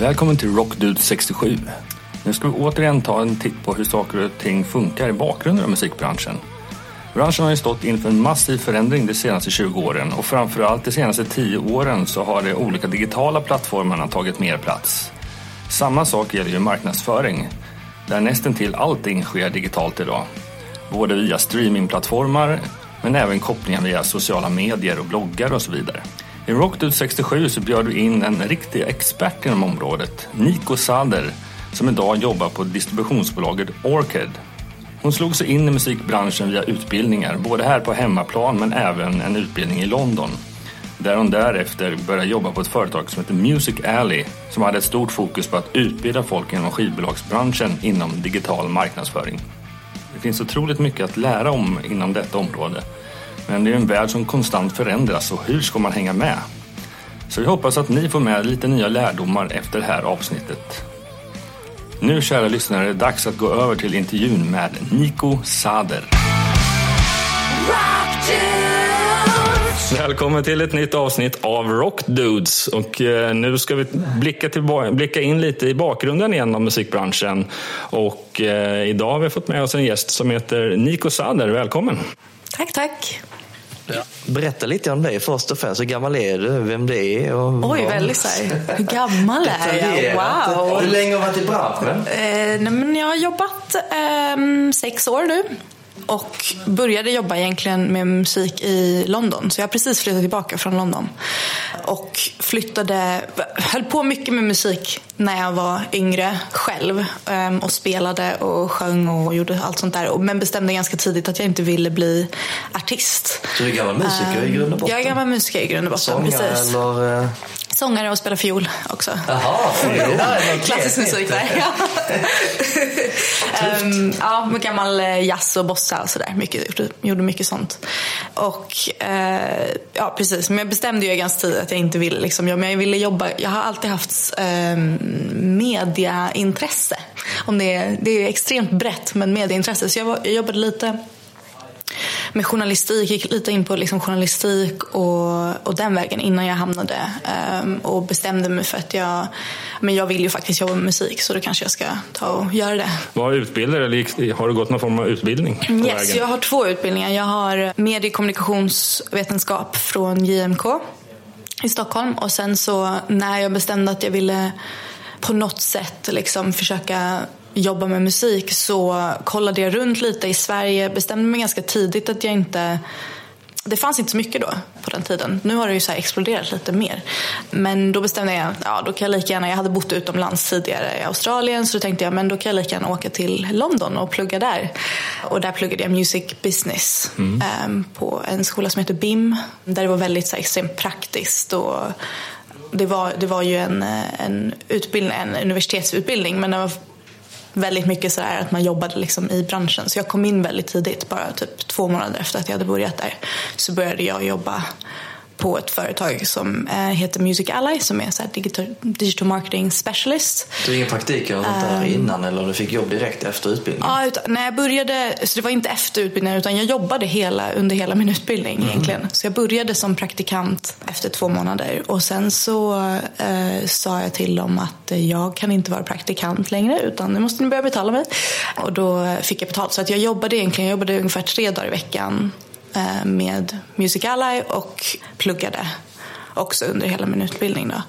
Välkommen till Rockdude 67. Nu ska vi återigen ta en titt på hur saker och ting funkar i bakgrunden av musikbranschen. Branschen har ju stått inför en massiv förändring de senaste 20 åren och framförallt de senaste 10 åren så har de olika digitala plattformarna tagit mer plats. Samma sak gäller ju marknadsföring, där nästan till allting sker digitalt idag. Både via streamingplattformar men även kopplingar via sociala medier och bloggar och så vidare. I Rockdude 67 så bjöd vi in en riktig expert inom området, Nico Sader, som idag jobbar på distributionsbolaget Orchid. Hon slog sig in i musikbranschen via utbildningar, både här på hemmaplan men även en utbildning i London. Där hon därefter började jobba på ett företag som heter Music Alley som hade ett stort fokus på att utbilda folk inom skivbolagsbranschen inom digital marknadsföring. Det finns otroligt mycket att lära om inom detta område. Men det är en värld som konstant förändras och hur ska man hänga med? Så vi hoppas att ni får med lite nya lärdomar efter det här avsnittet. Nu kära lyssnare är det dags att gå över till intervjun med Nico Sader. Välkommen till ett nytt avsnitt av Rock Dudes. Och eh, nu ska vi blicka, tillbaka, blicka in lite i bakgrunden igen av musikbranschen. Och eh, idag har vi fått med oss en gäst som heter Nico Sader. Välkommen! Tack, tack. Ja. Berätta lite om dig först och främst. Hur gammal är du? Vem det är? Och Oj, vad... väldigt så här. Hur gammal är jag? Wow. Hur länge har du varit i branschen? Eh, nej, men jag har jobbat eh, sex år nu. Och började jobba egentligen med musik i London. Så jag har precis flyttat tillbaka från London. Och flyttade, höll på mycket med musik när jag var yngre själv. Ehm, och spelade och sjöng och gjorde allt sånt där. Men bestämde ganska tidigt att jag inte ville bli artist. Du är gammal musiker i grund och botten? Jag är gammal musiker i grund och botten, Sångare precis. eller? Sångare och spelar fiol också. Jaha. Klassisk musik där. Ja. um, ja, med gammal eh, jazz och bossa och sådär. Mycket, gjorde, gjorde mycket sånt. Och uh, ja, precis. Men jag bestämde ju ganska tidigt att jag inte ville liksom, jag, men jag ville jobba. Jag har alltid haft um, mediaintresse. Om det, är, det är extremt brett, men mediaintresse. Så jag, var, jag jobbade lite med journalistik, gick lite in på liksom journalistik och, och den vägen innan jag hamnade um, och bestämde mig för att jag, men jag vill ju faktiskt jobba med musik så då kanske jag ska ta och göra det. Vad utbildar eller har du gått någon form av utbildning Yes, vägen? jag har två utbildningar. Jag har mediekommunikationsvetenskap från JMK i Stockholm och sen så när jag bestämde att jag ville på något sätt liksom försöka jobba med musik så kollade jag runt lite i Sverige, bestämde mig ganska tidigt att jag inte det fanns inte så mycket då på den tiden. Nu har det ju så exploderat lite mer. Men då bestämde jag, ja då kan jag lika gärna, jag hade bott utomlands tidigare i Australien så då tänkte jag, men då kan jag lika gärna åka till London och plugga där. Och där pluggade jag music business ehm, på en skola som heter BIM. Där det var väldigt så här, extremt praktiskt och det var, det var ju en, eh, en, utbildning, en universitetsutbildning men det var väldigt mycket sådär att man jobbade liksom i branschen. Så jag kom in väldigt tidigt, bara typ två månader efter att jag hade börjat där. Så började jag jobba på ett företag som eh, heter Music Ally som är så digital, digital marketing specialist. Du ingen praktik eller sånt där innan eller du fick jobb direkt efter utbildningen? Ja, utan, när jag började, så det var inte efter utbildningen utan jag jobbade hela, under hela min utbildning egentligen. Så jag började som praktikant efter två månader och sen så eh, sa jag till dem att jag kan inte vara praktikant längre utan nu måste ni börja betala mig. Och då fick jag betalt. Så att jag jobbade egentligen, jag jobbade ungefär tre dagar i veckan Eh, med Music Ally och pluggade också under hela min utbildning. Då.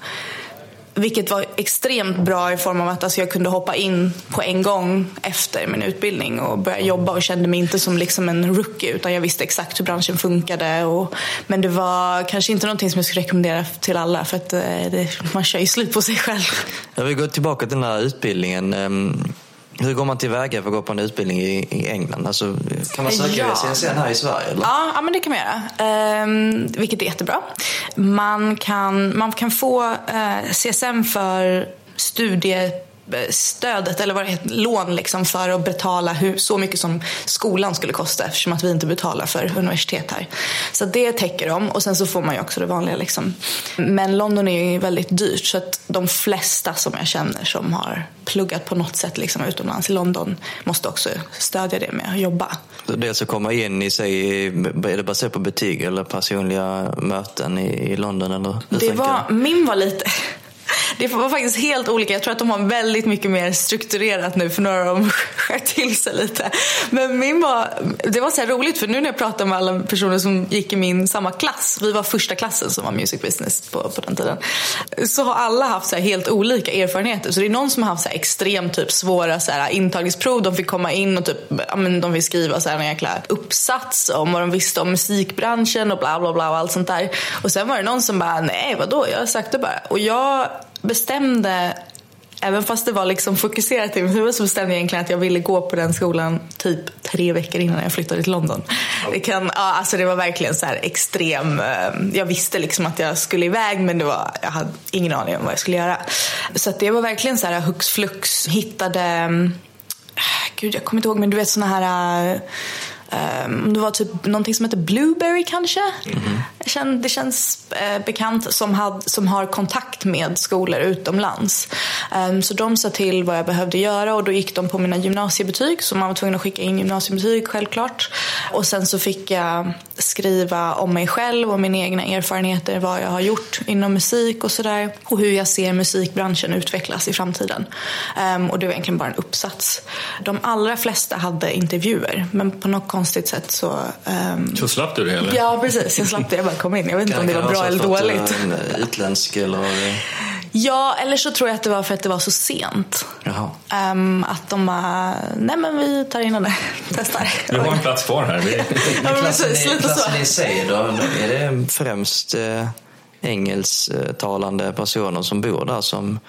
Vilket var extremt bra i form av att alltså, jag kunde hoppa in på en gång efter min utbildning och börja jobba och kände mig inte som liksom en rookie utan jag visste exakt hur branschen funkade. Och, men det var kanske inte någonting som jag skulle rekommendera till alla för att eh, det, man kör ju slut på sig själv. Jag vill gå tillbaka till den här utbildningen. Ehm, hur går man tillväga för att gå på en utbildning i, i England? Alltså, kan man söka Ja. CSN här i Sverige? Eller? Ja, ja men det kan man göra. Ehm, vilket är jättebra. Man kan, man kan få eh, CSN för studiestödet eller vad det heter, lån liksom för att betala hur, så mycket som skolan skulle kosta eftersom att vi inte betalar för universitet här. Så det täcker de och sen så får man ju också det vanliga liksom. Men London är ju väldigt dyrt så att de flesta som jag känner som har pluggat på något sätt liksom utomlands i London måste också stödja det med att jobba. Dels att komma in i sig, är det baserat på betyg eller personliga möten i, London? Eller Det var, min var lite... Det var faktiskt helt olika. Jag tror att de har väldigt mycket mer strukturerat nu för några av dem skär till sig lite. Men min var, det var så roligt för nu när jag pratar med alla personer som gick i min samma klass, vi var första klassen som var music business på, på den tiden, så har alla haft så helt olika erfarenheter. Så det är någon som har haft så extremt typ svåra så här, intagningsprov, de fick komma in och typ, ja, men de fick skriva så här, en jäkla uppsats om vad de visste om musikbranschen och bla bla bla och allt sånt där. Och sen var det någon som bara, nej vadå, jag sökte bara. Och jag bestämde Även fast det var liksom fokuserat i mitt huvud så bestämde jag egentligen att jag ville gå på den skolan typ tre veckor innan jag flyttade till London. Det, kan, ja, alltså det var verkligen så här extrem. Eh, jag visste liksom att jag skulle iväg men det var, jag hade ingen aning om vad jag skulle göra. Så det var verkligen så här hux flux. Hittade, eh, gud jag kommer inte ihåg men du vet såna här Um, det var typ någonting som heter Blueberry kanske. Mm. Det känns eh, bekant som, had, som har kontakt med skolor utomlands. Um, så de sa till vad jag behövde göra och då gick de på mina gymnasiebetyg. Så man var tvungen att skicka in gymnasiebetyg självklart. Och sen så fick jag skriva om mig själv och mina egna erfarenheter. Vad jag har gjort inom musik och sådär. Och hur jag ser musikbranschen utvecklas i framtiden. Um, och det var egentligen bara en uppsats. De allra flesta hade intervjuer men på något konstigt sätt så... Um... Så slapp du det eller? Ja precis, jag slapp det. Jag bara kom in. Jag vet inte om det var bra eller dåligt. En eh, utländsk eller? Ja, eller så tror jag att det var för att det var så sent. Um, att de bara, nej men vi tar in henne, testar. Vi har en plats kvar här. Vi... ja, klassen, i, klassen i sig då, är det främst eh, engelsktalande personer som bor där som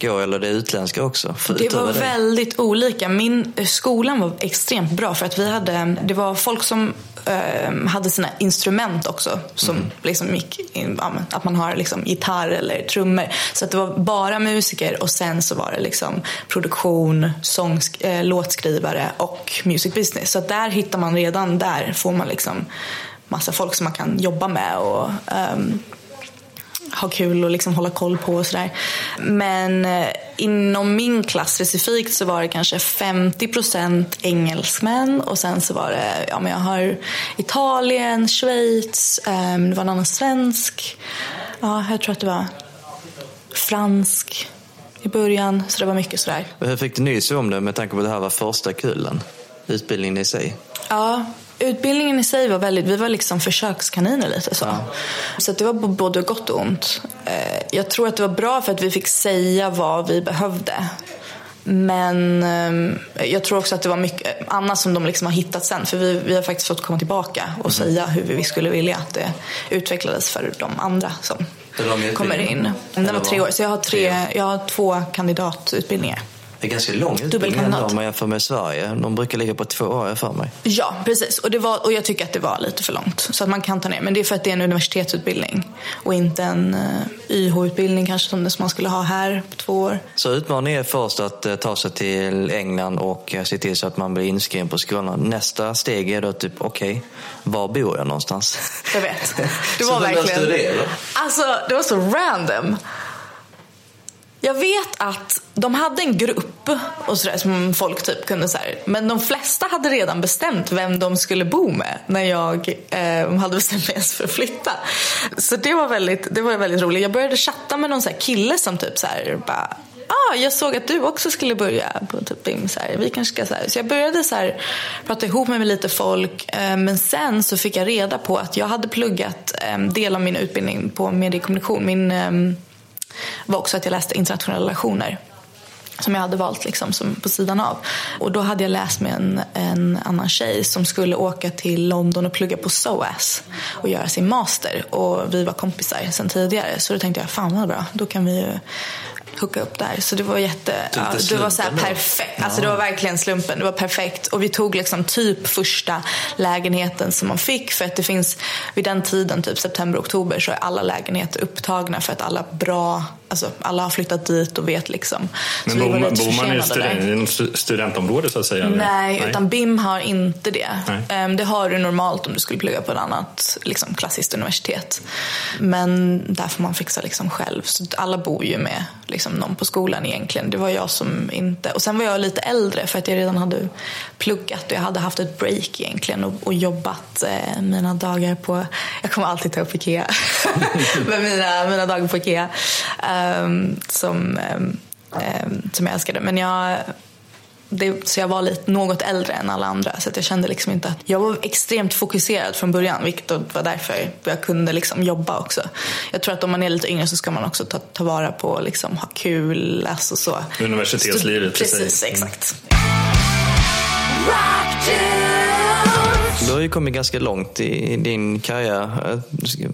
går eller det är utländska också? Det var det. väldigt olika. Min eh, skolan var extremt bra för att vi hade, det var folk som äh, hade sina instrument också som mm. liksom gick in, ja, att man har liksom gitarr eller trummor. Så att det var bara musiker och sen så var det liksom produktion, sång, äh, låtskrivare och music business. Så att där hittar man redan där får man liksom massa folk som man kan jobba med och um, ha kul och liksom hålla koll på och sådär. Men eh, inom min klass specifikt så var det kanske 50% engelsmän och sen så var det, ja men jag har Italien, Schweiz, eh, det var en annan svensk. Ja, jag tror att det var fransk i början, så det var mycket sådär. Hur fick du nys om det med tanke på att det här var första kullen? Utbildningen i sig? Ja, Utbildningen i sig var väldigt, vi var liksom försökskaniner lite så. Så det var både gott och ont. Eh, jag tror att det var bra för att vi fick säga vad vi behövde. Men eh, jag tror också att det var mycket annat som de liksom har hittat sen. För vi, vi har faktiskt fått komma tillbaka och mm. säga hur vi skulle vilja att det utvecklades för de andra som kommer in. Den var tre år, så jag har, tre, jag har två kandidatutbildningar. Det är ganska lång utbildning om man jämför med Sverige. De brukar ligga på två år för mig. Ja, precis. Och, det var, och jag tycker att det var lite för långt. Så att man kan ta ner. Men det är för att det är en universitetsutbildning. Och inte en uh, eh, YH-utbildning kanske som, det, som man skulle ha här på två år. Så utmaningen är först att uh, ta sig till England och uh, se till så att man blir inskriven på skolan. Nästa steg är då typ, okej, okay, var bor jag någonstans? Jag vet. Det var verkligen... Det, eller? Alltså, det var så random. Jag vet att de hade en grupp och sådär som folk typ kunde så här, men de flesta hade redan bestämt vem de skulle bo med när jag eh, hade bestämt mig för att flytta. Så det var väldigt, det var väldigt roligt. Jag började chatta med någon så kille som typ så här, bara ah, jag såg att du också skulle börja på typ BIM. Så, här, vi kanske ska, så, här. så jag började så här, prata ihop mig med lite folk. Eh, men sen så fick jag reda på att jag hade pluggat eh, del av min utbildning på mediekommunikation. Min eh, var också att jag läste internationella relationer som jag hade valt liksom, som på sidan av. Och då hade jag läst med en, en annan tjej som skulle åka till London och plugga på SOAS och göra sin master. Och vi var kompisar sedan tidigare så då tänkte jag, fan vad bra, då kan vi ju hooka upp där. Så det var jätte, ja, det var så perfekt. Ja. Alltså det var verkligen slumpen. Det var perfekt. Och vi tog liksom typ första lägenheten som man fick. För att det finns, vid den tiden, typ september, oktober, så är alla lägenheter upptagna för att alla bra Alltså, alla har flyttat dit och vet liksom. Men bor, man, bor man i student, studentområde så att säga? Nej, Nej, utan BIM har inte det. Um, det har du normalt om du skulle plugga på ett annat liksom, klassiskt universitet. Men där får man fixa liksom själv. Så alla bor ju med liksom, Liksom någon på skolan egentligen. Det var jag som inte... Och sen var jag lite äldre för att jag redan hade pluggat och jag hade haft ett break egentligen och, och jobbat eh, mina dagar på... Jag kommer alltid ta upp Ikea. Men mina, mina dagar på Ikea. um, som, um, um, som jag älskade. Men jag det, så jag var lite något äldre än alla andra. Så jag kände liksom inte att... Jag var extremt fokuserad från början, vilket var därför jag kunde liksom jobba också. Jag tror att om man är lite yngre så ska man också ta, ta vara på liksom ha kul, alltså så. Universitetslivet Precis, precis exakt. Du har ju kommit ganska långt i din karriär.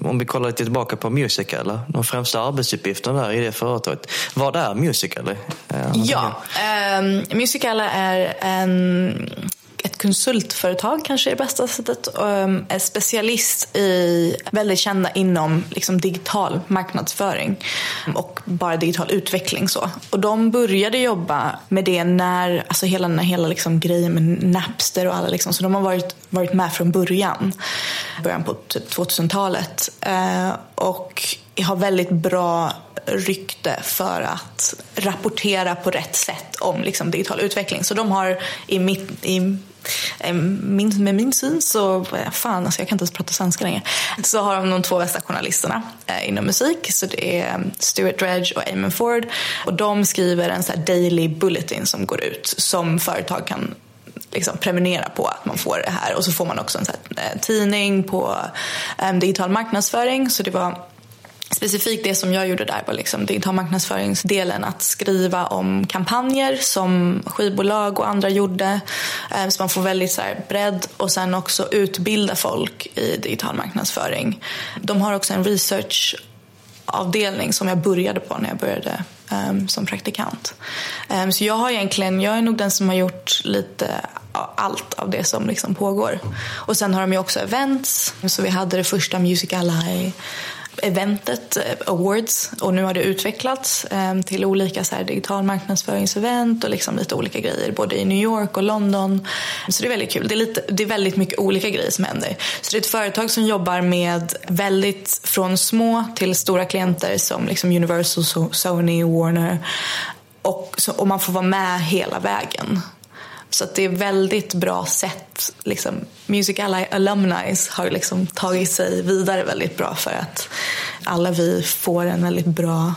Om vi kollar lite tillbaka på Musical, de främsta arbetsuppgifterna där i det företaget. Vad är Musical? Ja, um, Musical är en ett konsultföretag kanske är det bästa sättet. Um, är specialist i, väldigt kända inom liksom, digital marknadsföring och bara digital utveckling. Så. Och de började jobba med det när, alltså hela när hela liksom, grejen med Napster och alla liksom, så de har varit, varit med från början. Början på typ 2000-talet. Uh, ehm, och har väldigt bra rykte för att rapportera på rätt sätt om liksom, digital utveckling. Så de har i, mitt, i min, med min syn så, eh, fan alltså jag kan inte ens prata svenska längre, så har de de två bästa journalisterna eh, inom musik. Så det är eh, Stuart Dredge och Eamon Ford. Och de skriver en så daily bulletin som går ut som företag kan liksom prenumerera på att man får det här. Och så får man också en så här, eh, tidning på eh, digital marknadsföring. Så det var Specifikt det som jag gjorde där var liksom digital marknadsföringsdelen. Att skriva om kampanjer som skivbolag och andra gjorde. Eh, så man får väldigt så här bredd och sen också utbilda folk i digital marknadsföring. De har också en researchavdelning som jag började på när jag började ehm, som praktikant. Ehm, så jag har egentligen, jag är nog den som har gjort lite allt av det som liksom pågår. Och sen har de ju också events. Så vi hade det första Music Ally eventet, eh, awards, och nu har det utvecklats ehm, till olika så här, digital marknadsföringsevent och liksom lite olika grejer både i New York och London. Så det är väldigt kul. Det är, lite, det är väldigt mycket olika grejer som händer. Så det är ett företag som jobbar med väldigt från små till stora klienter som liksom Universal, Sony, Warner och, så, och man får vara med hela vägen. Så det är väldigt bra sätt. Liksom, Music Ally Alumni har liksom tagit sig vidare väldigt bra för att alla vi får en väldigt bra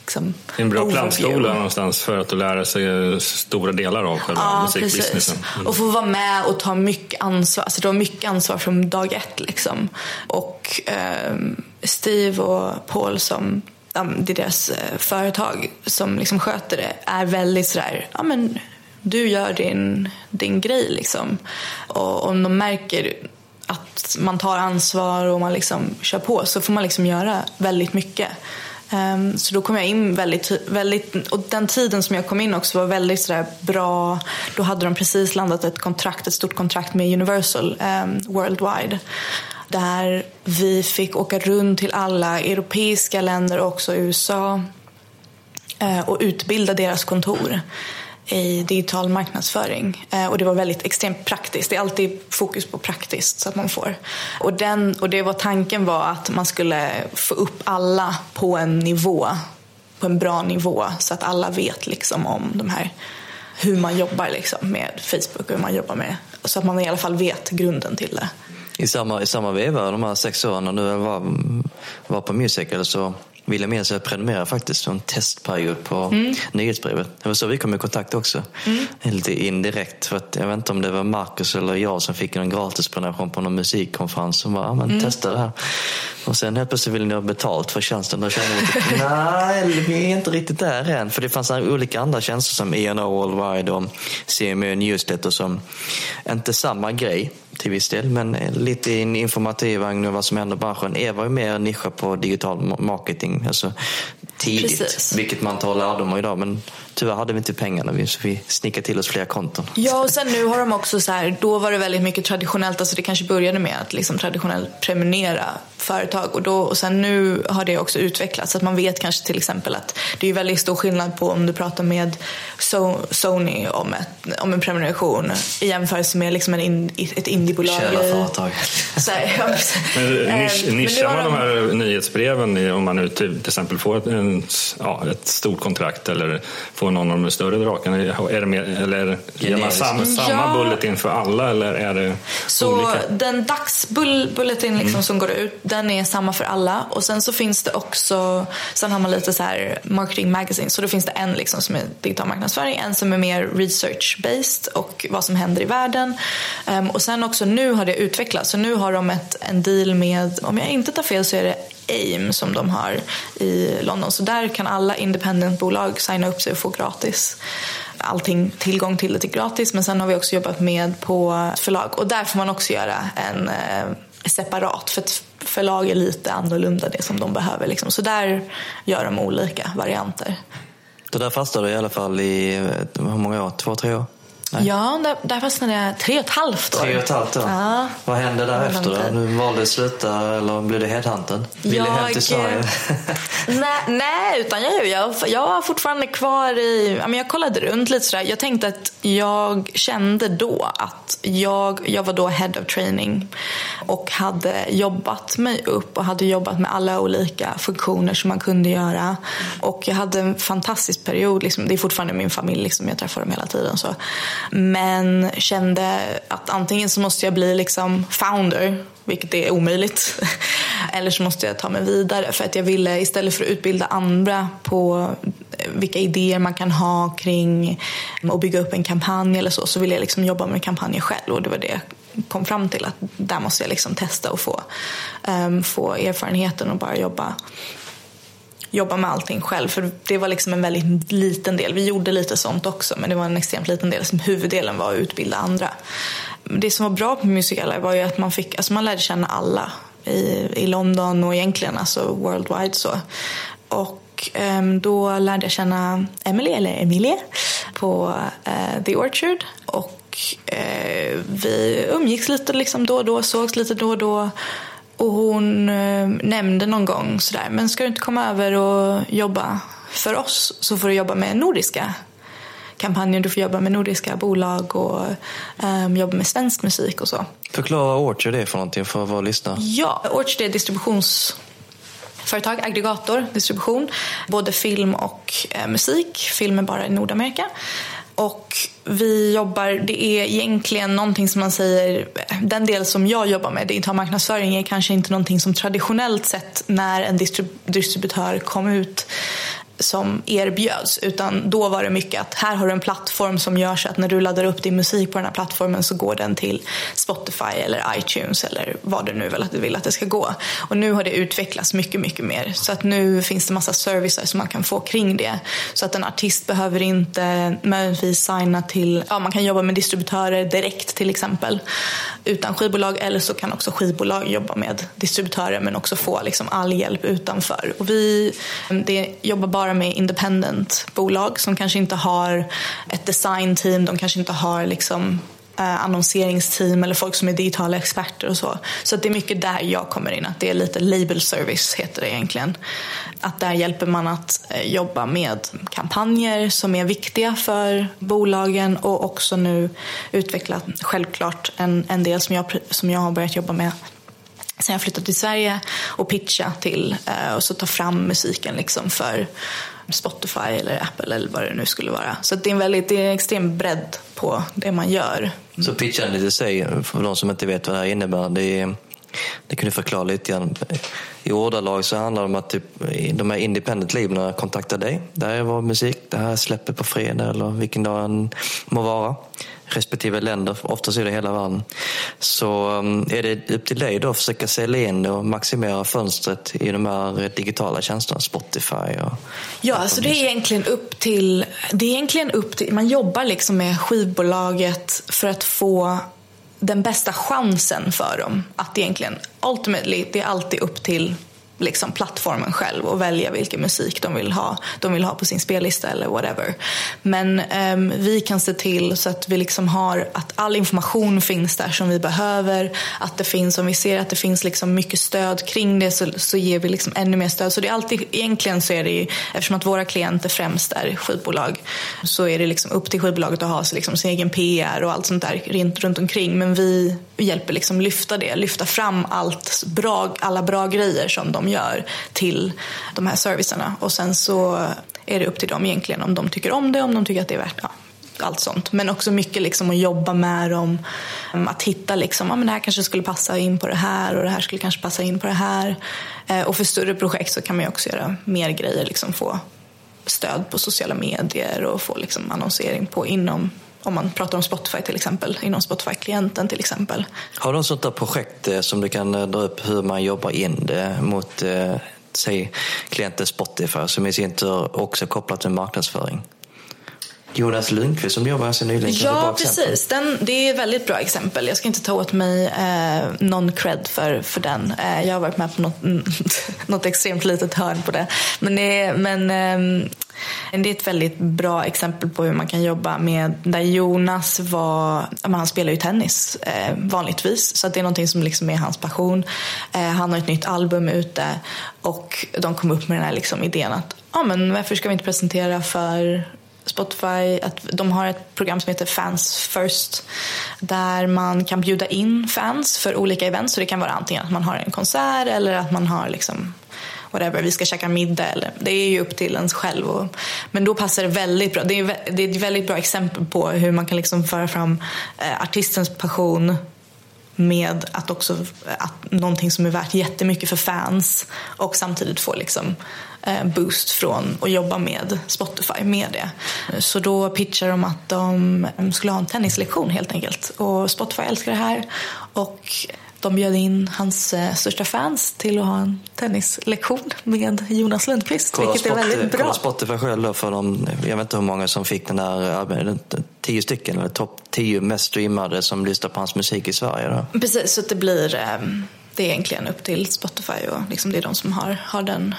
liksom, en bra plantskola någonstans för att lära sig stora delar av själva ja, musikbusinessen. Mm. Och få vara med och ta mycket ansvar. Alltså det var mycket ansvar från dag ett. Liksom. Och eh, Steve och Paul som det är deras eh, företag som liksom sköter det är väldigt sådär, ja men du gör din, din grej liksom. Och om de märker att man tar ansvar och man liksom kör på så får man liksom göra väldigt mycket. Um, så då kom jag in väldigt, väldigt, och den tiden som jag kom in också var väldigt sådär bra. Då hade de precis landat ett kontrakt, ett stort kontrakt med Universal um, Worldwide. Där vi fick åka runt till alla europeiska länder och också USA uh, eh, och utbilda deras kontor i digital marknadsföring. Eh, och det var väldigt extremt praktiskt. Det är alltid fokus på praktiskt så att man får. Och, den, och det var tanken var att man skulle få upp alla på en nivå, på en bra nivå så att alla vet liksom om de här hur man jobbar liksom med Facebook och hur man jobbar med så att man i alla fall vet grunden till det. I samma, i samma veva, de här sex åren när du var, var på Musical så William Edse prenumererade faktiskt en testperiod på mm. nyhetsbrevet. Det var så vi kom i kontakt också. Mm. Lite indirekt. För att jag vet inte om det var Marcus eller jag som fick en gratis prenumeration på någon musikkonferens. Som bara, men mm. testa det här. Och sen helt plötsligt ville ni ha betalt för tjänsten. Då kände jag att nej, vi är inte riktigt där än. För det fanns olika andra tjänster som E&O Worldwide och CMU Newsletter som inte samma grej till viss del, men lite informativ om vad som händer i branschen. Eva är mer nischad på digital marketing, alltså tidigt, Precis. vilket man tar lärdom av idag. Men tyvärr hade vi inte pengarna, så vi snickade till oss fler konton. Ja, och sen nu har de också så här, då var det väldigt mycket traditionellt, alltså det kanske började med att liksom traditionellt prenumerera företag och, då, och sen nu har det också utvecklats. Så att man vet kanske till exempel att det är väldigt stor skillnad på om du pratar med so Sony om, ett, om en prenumeration i jämförelse med liksom en in, ett indiebolag. Kära företag. men nisch, nischar man de här nyhetsbreven om man nu till, till exempel får en en, ja, ett stort kontrakt eller får någon av de större drakarna? Är det mer, eller ger man samma, samma ja. bulletin för alla eller är det så olika? Den dagsbulletin liksom mm. som går ut, den är samma för alla och sen så finns det också, sen har man lite så här marketing magazine så då finns det en liksom som är digital marknadsföring, en som är mer research based och vad som händer i världen um, och sen också nu har det utvecklats så nu har de ett, en deal med, om jag inte tar fel så är det AIM som de har i London. Så där kan alla independentbolag signa upp sig och få gratis allting, tillgång till det till gratis. Men sen har vi också jobbat med på förlag och där får man också göra en eh, separat. För att förlag är lite annorlunda det som de behöver. Liksom. Så där gör de olika varianter. Det där fastnade i alla fall i eh, hur många år? Två, tre år? Nej. Ja, där, där fastnade jag tre och ett halvt år. Tre och ett halvt år. Ja. Vad hände därefter då? Du valde att sluta eller blev du headhuntad? Ville jag... hem till Sverige? nej, nej, utan jag, jag, jag var fortfarande kvar i... Jag kollade runt lite sådär. Jag tänkte att jag kände då att jag, jag var då head of training och hade jobbat mig upp och hade jobbat med alla olika funktioner som man kunde göra. Och jag hade en fantastisk period. Liksom. Det är fortfarande min familj, liksom. jag träffar dem hela tiden. Så. Men kände att antingen så måste jag bli liksom founder, vilket är omöjligt. Eller så måste jag ta mig vidare för att jag ville istället för att utbilda andra på eh, vilka idéer man kan ha kring att bygga upp en kampanj eller så, så ville jag liksom jobba med kampanjer själv och det var det jag kom fram till att där måste jag liksom testa och få, um, få erfarenheten och bara jobba jobba med allting själv. För det var liksom en väldigt liten del. Vi gjorde lite sånt också men det var en extremt liten del. Som huvuddelen var att utbilda andra. Det som var bra på Musical var ju att man fick, alltså man lärde känna alla i, i London och egentligen alltså worldwide så. Och um, då lärde jag känna Emily, eller Emilie, på uh, The Orchard. Och uh, vi umgicks lite liksom då och då, sågs lite då och då. Och hon eh, nämnde någon gång sådär, men ska du inte komma över och jobba för oss så får du jobba med nordiska kampanjer, du får jobba med nordiska bolag och um, jobba med svensk musik och så. Förklara Orchard är för någonting för våra lyssnare. Ja, Orchard är distributionsföretag, aggregator, distribution, både film och eh, musik. Film är bara i Nordamerika. Och vi jobbar, det är egentligen någonting som man säger, den del som jag jobbar med, digital marknadsföring, är kanske inte någonting som traditionellt sett när en distributör kom ut som erbjöds. Utan då var det mycket att här har du en plattform som gör så att när du laddar upp din musik på den här plattformen så går den till Spotify eller iTunes eller vad du nu vill att du vill att det ska gå. Och nu har det utvecklats mycket, mycket mer. Så att nu finns det massa servicer som man kan få kring det. Så att en artist behöver inte möjligtvis signa till, ja man kan jobba med distributörer direkt till exempel utan skivbolag eller så kan också skivbolag jobba med distributörer men också få liksom all hjälp utanför. Och vi det jobbar bara med independent bolag som kanske inte har ett designteam, de kanske inte har liksom eh, annonseringsteam eller folk som är digitala experter och så. Så det är mycket där jag kommer in, att det är lite label service heter det egentligen. Att där hjälper man att eh, jobba med kampanjer som är viktiga för bolagen och också nu utveckla självklart en, en del som jag, som jag har börjat jobba med sen jag flyttade till Sverige och pitcha till eh, och så ta fram musiken liksom för Spotify eller Apple eller vad det nu skulle vara. Så det är en väldigt, det är en extrem bredd på det man gör. Så pitchandet i sig, för de som inte vet vad det här innebär, det är det kan du förklara lite grann. I ordalag så handlar det om att typ, de här independent labeln kontaktar dig. Det här är vår musik, det här släpper på fredag eller vilken dag den må vara respektive länder, oftast är det hela världen. Så um, är det upp till dig då att försöka sälja in och maximera fönstret i de här digitala tjänsterna, Spotify och... Ja, alltså det är egentligen upp till, det är egentligen upp till, man jobbar liksom med skivbolaget för att få den bästa chansen för dem. Att egentligen, ultimately, det är alltid upp till liksom plattformen själv och välja vilken musik de vill ha. De vill ha på sin spellista eller whatever. Men um, vi kan se till så att vi liksom har att all information finns där som vi behöver. Att det finns, om vi ser att det finns liksom mycket stöd kring det så, så ger vi liksom ännu mer stöd. Så det är alltid, egentligen så är det ju, eftersom att våra klienter främst är skivbolag, så är det liksom upp till skivbolaget att ha liksom sin egen PR och allt sånt där runt, runt omkring. Men vi hjälper liksom lyfta det, lyfta fram allt bra, alla bra grejer som de de gör till de här servicerna. Och sen så är det upp till dem egentligen om de tycker om det, om de tycker att det är värt ja, allt sånt. Men också mycket liksom att jobba med dem. Mm, att hitta liksom, ah, men det här kanske skulle passa in på det här och det här skulle kanske passa in på det här. Eh, och för större projekt så kan man ju också göra mer grejer, liksom få stöd på sociala medier och få liksom annonsering på inom om man pratar om Spotify till exempel, inom Spotify-klienten till exempel. Har du något sånt där projekt eh, som du kan eh, dra upp hur man jobbar in det mot eh, säg klienten Spotify som i sin tur också kopplat till marknadsföring? Jonas Lundqvist som jobbar ganska nyligen. Ja, precis. Den, det är ett väldigt bra exempel. Jag ska inte ta åt mig eh, någon cred för, för den. Eh, jag har varit med på något, något extremt litet hörn på det. Men, det, men eh, det är ett väldigt bra exempel på hur man kan jobba med där Jonas var, han spelar ju tennis eh, vanligtvis så det är någonting som liksom är hans passion. Eh, han har ett nytt album ute och de kom upp med den här liksom idén att ja, men varför ska vi inte presentera för Spotify att de har ett program som heter Fans First där man kan bjuda in fans för olika event. Så det kan vara antingen att man har en konsert eller att man har liksom whatever, vi ska käka middag. Eller, det är ju upp till ens själv. Och, men då passar det väldigt bra. Det är, det är ett väldigt bra exempel på hur man kan liksom föra fram eh, artistens passion med att också att någonting som är värt jättemycket för fans och samtidigt få liksom eh, boost från att jobba med Spotify med det. Så då pitchar de att de mm, skulle ha en tennislektion helt enkelt och Spotify älskar det här och de bjöd in hans eh, största fans till att ha en tennislektion med Jonas Lundqvist, kolla vilket är väldigt bra. Kolla Spotify själv för de, jag vet inte hur många som fick den där, tio stycken, eller topp tio mest streamade som lyssnar på hans musik i Sverige. Då. Precis, så det blir, ehm, det är egentligen upp till Spotify och liksom det är de som har, har den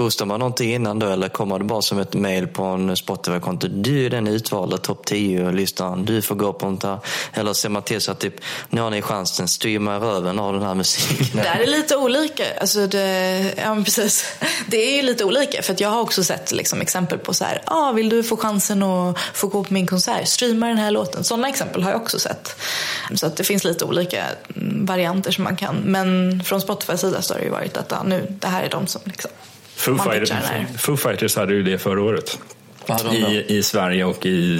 Boostar man någonting innan då eller kommer det bara som ett mail på en Spotify-konto? Du är den utvalda topp 10-lyssnaren, du får gå på sånt här. Eller ser man till så att typ, nu har ni chansen, streama röven av den här musiken. Det är lite olika. Alltså det, ja, precis. det är ju lite olika för jag har också sett liksom, exempel på så här, ah, vill du få chansen att få gå på min konsert, streama den här låten. Sådana exempel har jag också sett. Så att det finns lite olika mm, varianter som man kan. Men från Spotifys sida så har det ju varit att ah, nu, det här är de som liksom Foo, Fighters, Foo Fighters hade ju det förra året. I, I Sverige och i,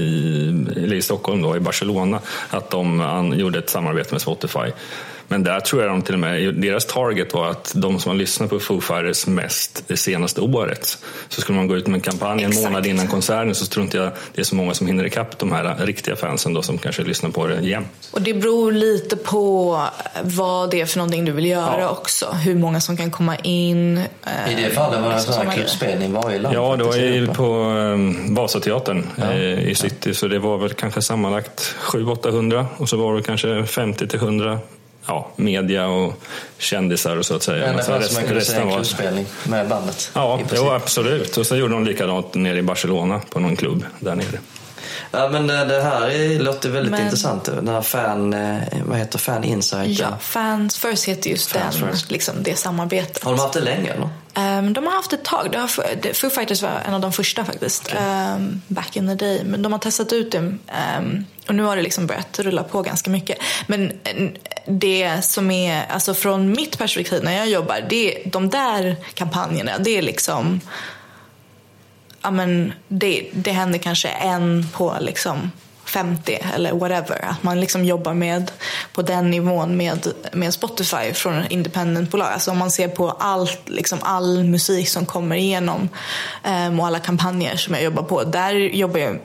eller i Stockholm, då, i Barcelona, att de gjorde ett samarbete med Spotify men där tror jag de till och med, deras target var att de som har lyssnat på Foo Fighters mest det senaste året, så skulle man gå ut med en kampanj en månad innan konserten så tror inte jag det är så många som hinner ikapp de här riktiga fansen då som kanske lyssnar på det jämt. Och det beror lite på vad det är för någonting du vill göra ja. också. Hur många som kan komma in. I det fallet var det en sån här klubbspelning varje land? Ja, det var ju på um, Vasateatern ja. eh, i city, så det var väl kanske sammanlagt 700-800 och så var det kanske 50 till 100 ja, media och kändisar och så att säga. Men det som man kunde säga en klubbspelning med bandet? Ja, jo, absolut. Och så gjorde de likadant nere i Barcelona på någon klubb där nere. Ja, men det, det här låter väldigt men... intressant. Den här fan, eh, vad heter fan insight? Ja, Fans First heter just fans den, liksom det samarbetet. Har de haft det länge? Eller? Um, de har haft ett tag. Har, Foo Fighters var en av de första faktiskt. Okay. Um, back in the day. Men de har testat ut det. Um, och nu har det liksom börjat rulla på ganska mycket. Men det som är, alltså från mitt perspektiv när jag jobbar, det, de där kampanjerna, det är liksom ja, men det, det händer kanske en på liksom 50 eller whatever. Att man liksom jobbar med på den nivån med, med Spotify från independentbolag. Alltså om man ser på allt, liksom all musik som kommer igenom um, och alla kampanjer som jag jobbar på. Där jobbar jag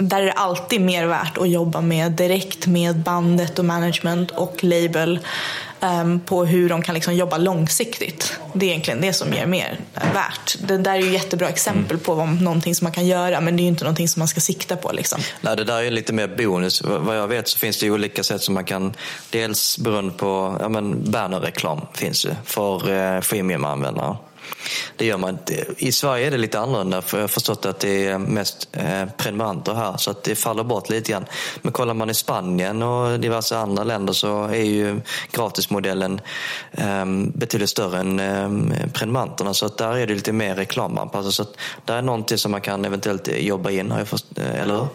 där är det alltid mer värt att jobba med direkt med bandet och management och label på hur de kan liksom jobba långsiktigt. Det är egentligen det som ger mer värt. Det där är ju jättebra exempel mm. på vad, någonting som man kan göra men det är ju inte någonting som man ska sikta på. Liksom. Nej, det där är lite mer bonus. Vad jag vet så finns det olika sätt som man kan, dels beroende på, ja men bannerreklam finns ju för eh, freemium-användare. Det gör man inte. I Sverige är det lite annorlunda för jag har förstått att det är mest eh, prenumeranter här så att det faller bort lite grann. Men kollar man i Spanien och diverse andra länder så är ju gratismodellen ehm, betydligt större än ehm, prenumeranterna så att där är det lite mer reklamanpassat. Så att där är någonting som man kan eventuellt jobba in, har jag förstått, eh, eller hur?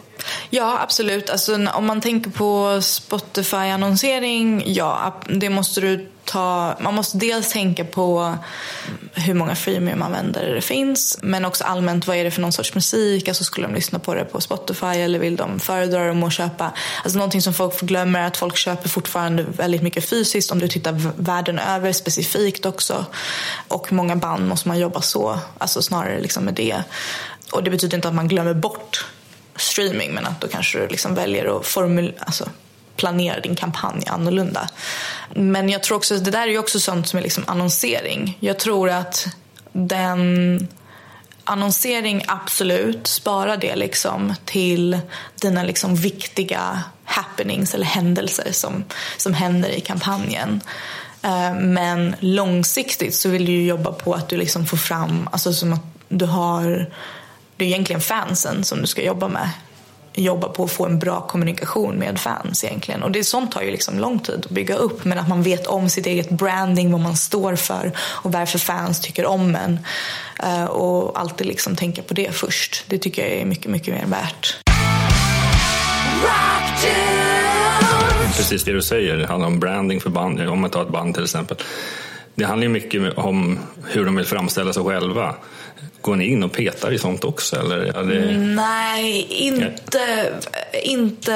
Ja, absolut. Alltså, om man tänker på Spotify-annonsering, ja, det måste du ta, man måste dels tänka på hur många freemium-användare det finns men också allmänt vad är det för någon sorts musik? Alltså skulle de lyssna på det på Spotify eller vill de föredra dem att köpa? Alltså någonting som folk glömmer är att folk köper fortfarande väldigt mycket fysiskt om du tittar världen över specifikt också. Och många band måste man jobba så, alltså snarare liksom med det. Och det betyder inte att man glömmer bort streaming men att då kanske du liksom väljer att formulera, alltså planera din kampanj annorlunda. Men jag tror också, det där är ju också sånt som är liksom annonsering. Jag tror att den annonsering, absolut, spara det liksom till dina liksom viktiga happenings eller händelser som, som händer i kampanjen. Eh, men långsiktigt så vill du ju jobba på att du liksom får fram, alltså som att du har, det är egentligen fansen som du ska jobba med jobba på att få en bra kommunikation med fans egentligen. Och det sånt tar ju liksom lång tid att bygga upp. Men att man vet om sitt eget branding, vad man står för och varför fans tycker om en. Uh, och alltid liksom tänka på det först. Det tycker jag är mycket, mycket mer värt. Precis det du säger, det handlar om branding för band. Om man tar ett band till exempel. Det handlar ju mycket om hur de vill framställa sig själva. Går ni in och petar i sånt också? Eller det... Nej, inte, inte.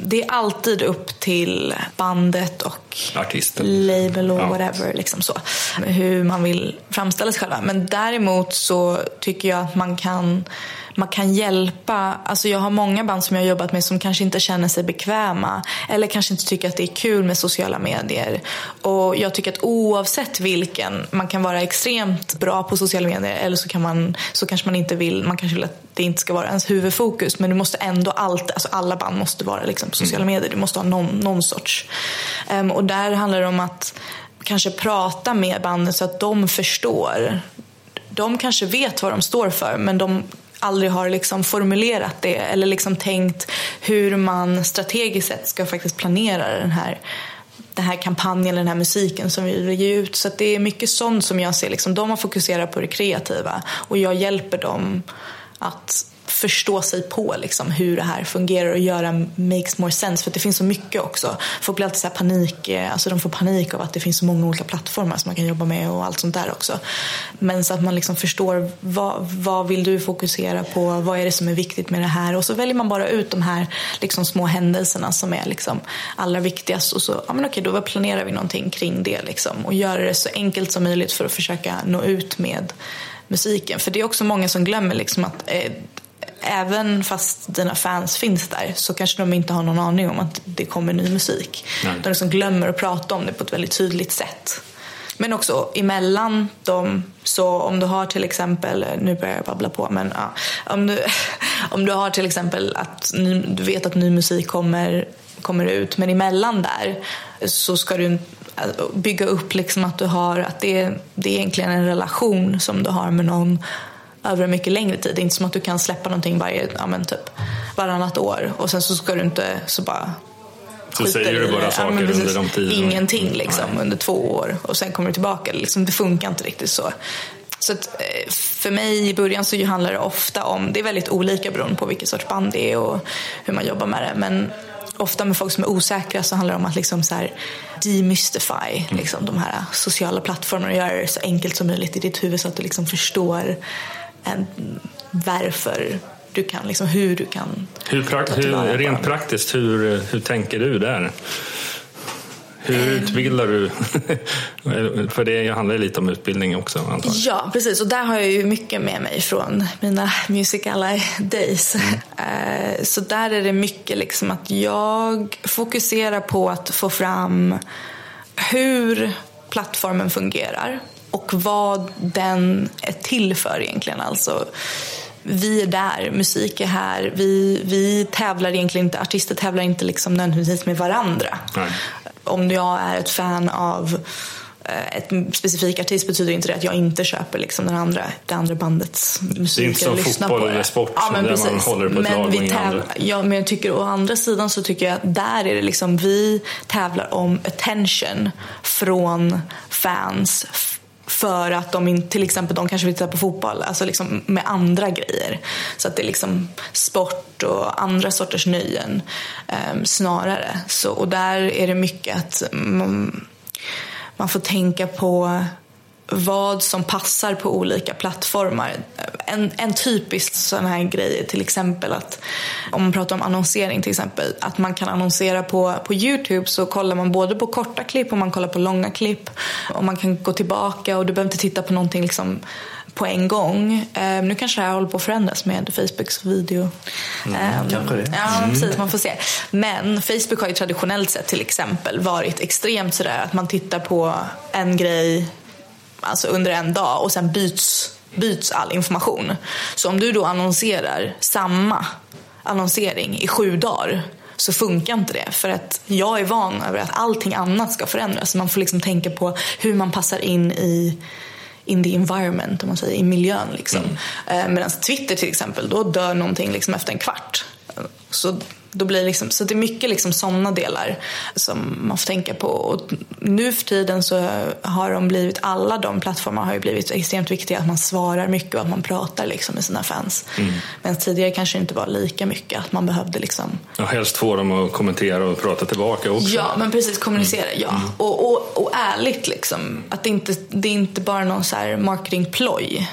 Det är alltid upp till bandet och Artisten. label och ja. whatever. Liksom så. Hur man vill framställa sig själva. Men däremot så tycker jag att man kan man kan hjälpa. Alltså jag har många band som jag har jobbat med som kanske inte känner sig bekväma eller kanske inte tycker att det är kul med sociala medier. Och jag tycker att oavsett vilken, man kan vara extremt bra på sociala medier eller så, kan man, så kanske man inte vill, man kanske vill att det inte ska vara ens huvudfokus men du måste ändå alltid, alltså alla band måste vara liksom på sociala mm. medier. Du måste ha någon, någon sorts. Um, och där handlar det om att kanske prata med bandet så att de förstår de kanske vet vad de står för men de aldrig har liksom formulerat det eller liksom tänkt hur man strategiskt sett ska faktiskt planera den här den här kampanjen, den här musiken som vi vill ge ut. Så det är mycket sånt som jag ser. Liksom, de har fokuserat på det kreativa och jag hjälper dem att förstå sig på liksom, hur det här fungerar och göra makes more sense. För det finns så mycket också. Folk blir alltid så panik, eh, alltså de får panik av att det finns så många olika plattformar som man kan jobba med och allt sånt där också. Men så att man liksom förstår vad, vad vill du fokusera på? Vad är det som är viktigt med det här? Och så väljer man bara ut de här liksom, små händelserna som är liksom, allra viktigast och så, ja men okej, då planerar vi någonting kring det liksom och gör det så enkelt som möjligt för att försöka nå ut med musiken. För det är också många som glömmer liksom att eh, även fast dina fans finns där så kanske de inte har någon aning om att det kommer ny musik. Nej. De liksom glömmer att prata om det på ett väldigt tydligt sätt. Men också emellan dem, så om du har till exempel, nu börjar jag babbla på, men ja, om, du, om du har till exempel att ny, du vet att ny musik kommer, kommer ut, men emellan där så ska du bygga upp liksom att du har, att det, det är egentligen en relation som du har med någon över en mycket längre tid. Det är inte som att du kan släppa någonting varje, ja, men typ varannat år och sen så ska du inte så bara så säger du bara saker ja, under de tiden? Ingenting liksom, under två år och sen kommer du tillbaka. Liksom, det funkar inte riktigt så. Så att, eh, för mig i början så handlar det ofta om, det är väldigt olika beroende på vilket sorts band det är och hur man jobbar med det. Men ofta med folk som är osäkra så handlar det om att liksom så här demystify mm. liksom, de här sociala plattformarna och göra det så enkelt som möjligt i ditt huvud så att du liksom förstår varför du kan, liksom hur du kan hur, prakt, hur Rent praktiskt, hur, hur tänker du där? Hur utbildar du? För det handlar lite om utbildning också antagligen. Ja, precis. Och där har jag ju mycket med mig från mina Music Ally Days. Mm. Eh, så där är det mycket liksom att jag fokuserar på att få fram hur plattformen fungerar och vad den är till för egentligen. Alltså, vi är där, musik är här. Vi, vi tävlar egentligen inte, artister tävlar inte liksom nödvändigtvis med varandra. Nej. Om jag är ett fan av eh, ett specifik artist betyder inte det att jag inte köper liksom den andra, det andra bandets musik. Det är inte som fotboll eller sport ja, men där precis. man håller på ett men lag vi tävlar, Ja, men jag tycker å andra sidan så tycker jag att där är det liksom vi tävlar om attention från fans för att de till exempel de kanske vill titta på fotboll, alltså liksom med andra grejer. Så att det är liksom sport och andra sorters nöjen eh, snarare. Så, och där är det mycket att man, man får tänka på vad som passar på olika plattformar. En, en typisk sån här grej är till exempel att om man pratar om annonsering till exempel att man kan annonsera på, på Youtube så kollar man både på korta klipp och man kollar på långa klipp och man kan gå tillbaka och du behöver inte titta på någonting liksom på en gång. Um, nu kanske det här håller på att förändras med Facebooks video. Mm, um, kanske det. Ja, precis. Man får se. Men Facebook har ju traditionellt sett till exempel varit extremt sådär att man tittar på en grej alltså under en dag och sen byts, byts all information. Så om du då annonserar samma annonsering i sju dagar så funkar inte det. För att jag är van över att allting annat ska förändras. Man får liksom tänka på hur man passar in i in the environment, om man säger, i miljön. Liksom. Mm. Eh, Medan Twitter till exempel, då dör någonting liksom efter en kvart. Så då blir liksom, så det är mycket liksom sådana delar som man får tänka på. Och nu för tiden så har de blivit, alla de plattformarna har ju blivit extremt viktiga. Att man svarar mycket och att man pratar liksom med sina fans. Mm. Men tidigare kanske det inte var lika mycket att man behövde liksom... Ja, helst få dem att kommentera och prata tillbaka också. Ja, men precis kommunicera, mm. ja. Mm. Och, och, och ärligt liksom. Att det inte, det är inte bara någon så här marketingploj.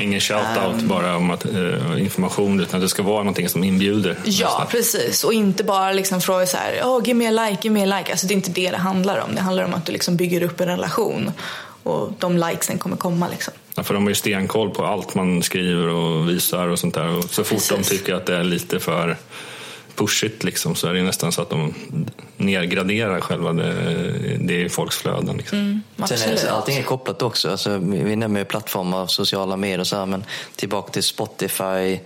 Ingen shout-out um, bara om att, uh, information utan det ska vara någonting som inbjuder. Ja, nästan. precis. Och inte bara liksom fråga så här, oh, me a like, me a like. Alltså, det är inte det det handlar om. Det handlar om att du liksom bygger upp en relation och de likesen kommer komma. Liksom. Ja, för de har ju stenkoll på allt man skriver och visar och sånt där. Och så fort precis. de tycker att det är lite för pushigt liksom, så är det nästan så att de nedgraderar själva det, det i folks flöden. Liksom. Mm, Sen är det, allting är kopplat också. Alltså, vi nämner plattformar, sociala medier och så här, men tillbaka till Spotify,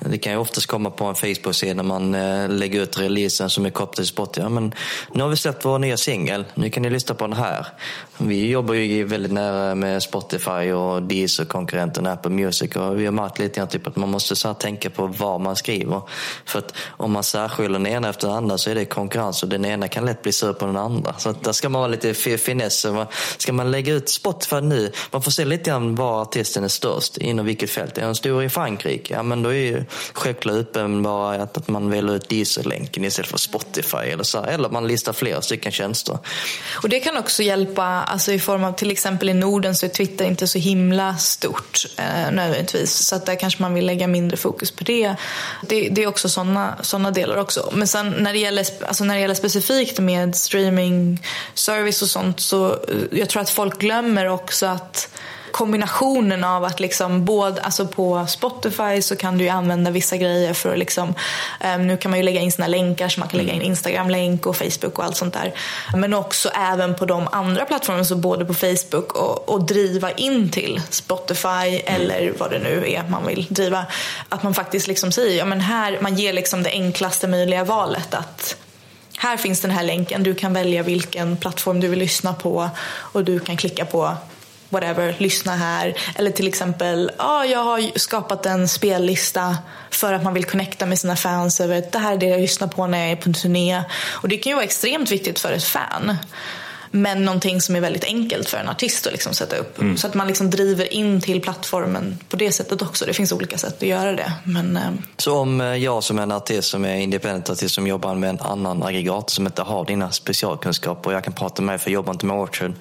det kan ju oftast komma på en Facebook-sida när man eh, lägger ut releasen som är kopplad till Spotify. Ja, men nu har vi släppt vår nya singel, nu kan ni lyssna på den här. Vi jobbar ju väldigt nära med Spotify och Deezer, konkurrenten Apple Music och vi har märkt lite grann typ att man måste så tänka på vad man skriver. För att om man särskiljer den ena efter den andra så är det konkurrens och den ena kan lätt bli sur på den andra. Så att där ska man vara lite finess. Ska man lägga ut Spotify nu, man får se lite grann var artisten är störst, inom vilket fält. Är den stor i Frankrike? Ja men då är ju självklart uppenbara att, att man väljer ut Deezer-länken istället för Spotify eller så. Eller man listar flera stycken tjänster. Och det kan också hjälpa alltså i form av till exempel i Norden så är Twitter inte så himla stort eh, nödvändigtvis. Så att där kanske man vill lägga mindre fokus på det. Det, det är också sådana såna delar också. Men sen när det, gäller, alltså när det gäller specifikt med streaming service och sånt så eh, jag tror att folk glömmer också att kombinationen av att liksom både, alltså på Spotify så kan du använda vissa grejer för att liksom, um, nu kan man ju lägga in sina länkar så man kan lägga in mm. Instagram-länk och Facebook och allt sånt där. Men också även på de andra plattformarna, så både på Facebook och, och driva in till Spotify mm. eller vad det nu är man vill driva. Att man faktiskt liksom säger, ja men här, man ger liksom det enklaste möjliga valet att här finns den här länken, du kan välja vilken plattform du vill lyssna på och du kan klicka på whatever, lyssna här. Eller till exempel, ah, jag har skapat en spellista för att man vill connecta med sina fans över det här är det jag lyssnar på när jag är på en turné. Och det kan ju vara extremt viktigt för ett fan. Men någonting som är väldigt enkelt för en artist att liksom sätta upp. Mm. Så att man liksom driver in till plattformen på det sättet också. Det finns olika sätt att göra det. Men, eh... Så om eh, jag som en artist som är independent artist som jobbar med en annan aggregat som inte har dina specialkunskaper och jag kan prata med dig för jag jobbar inte med Orchard.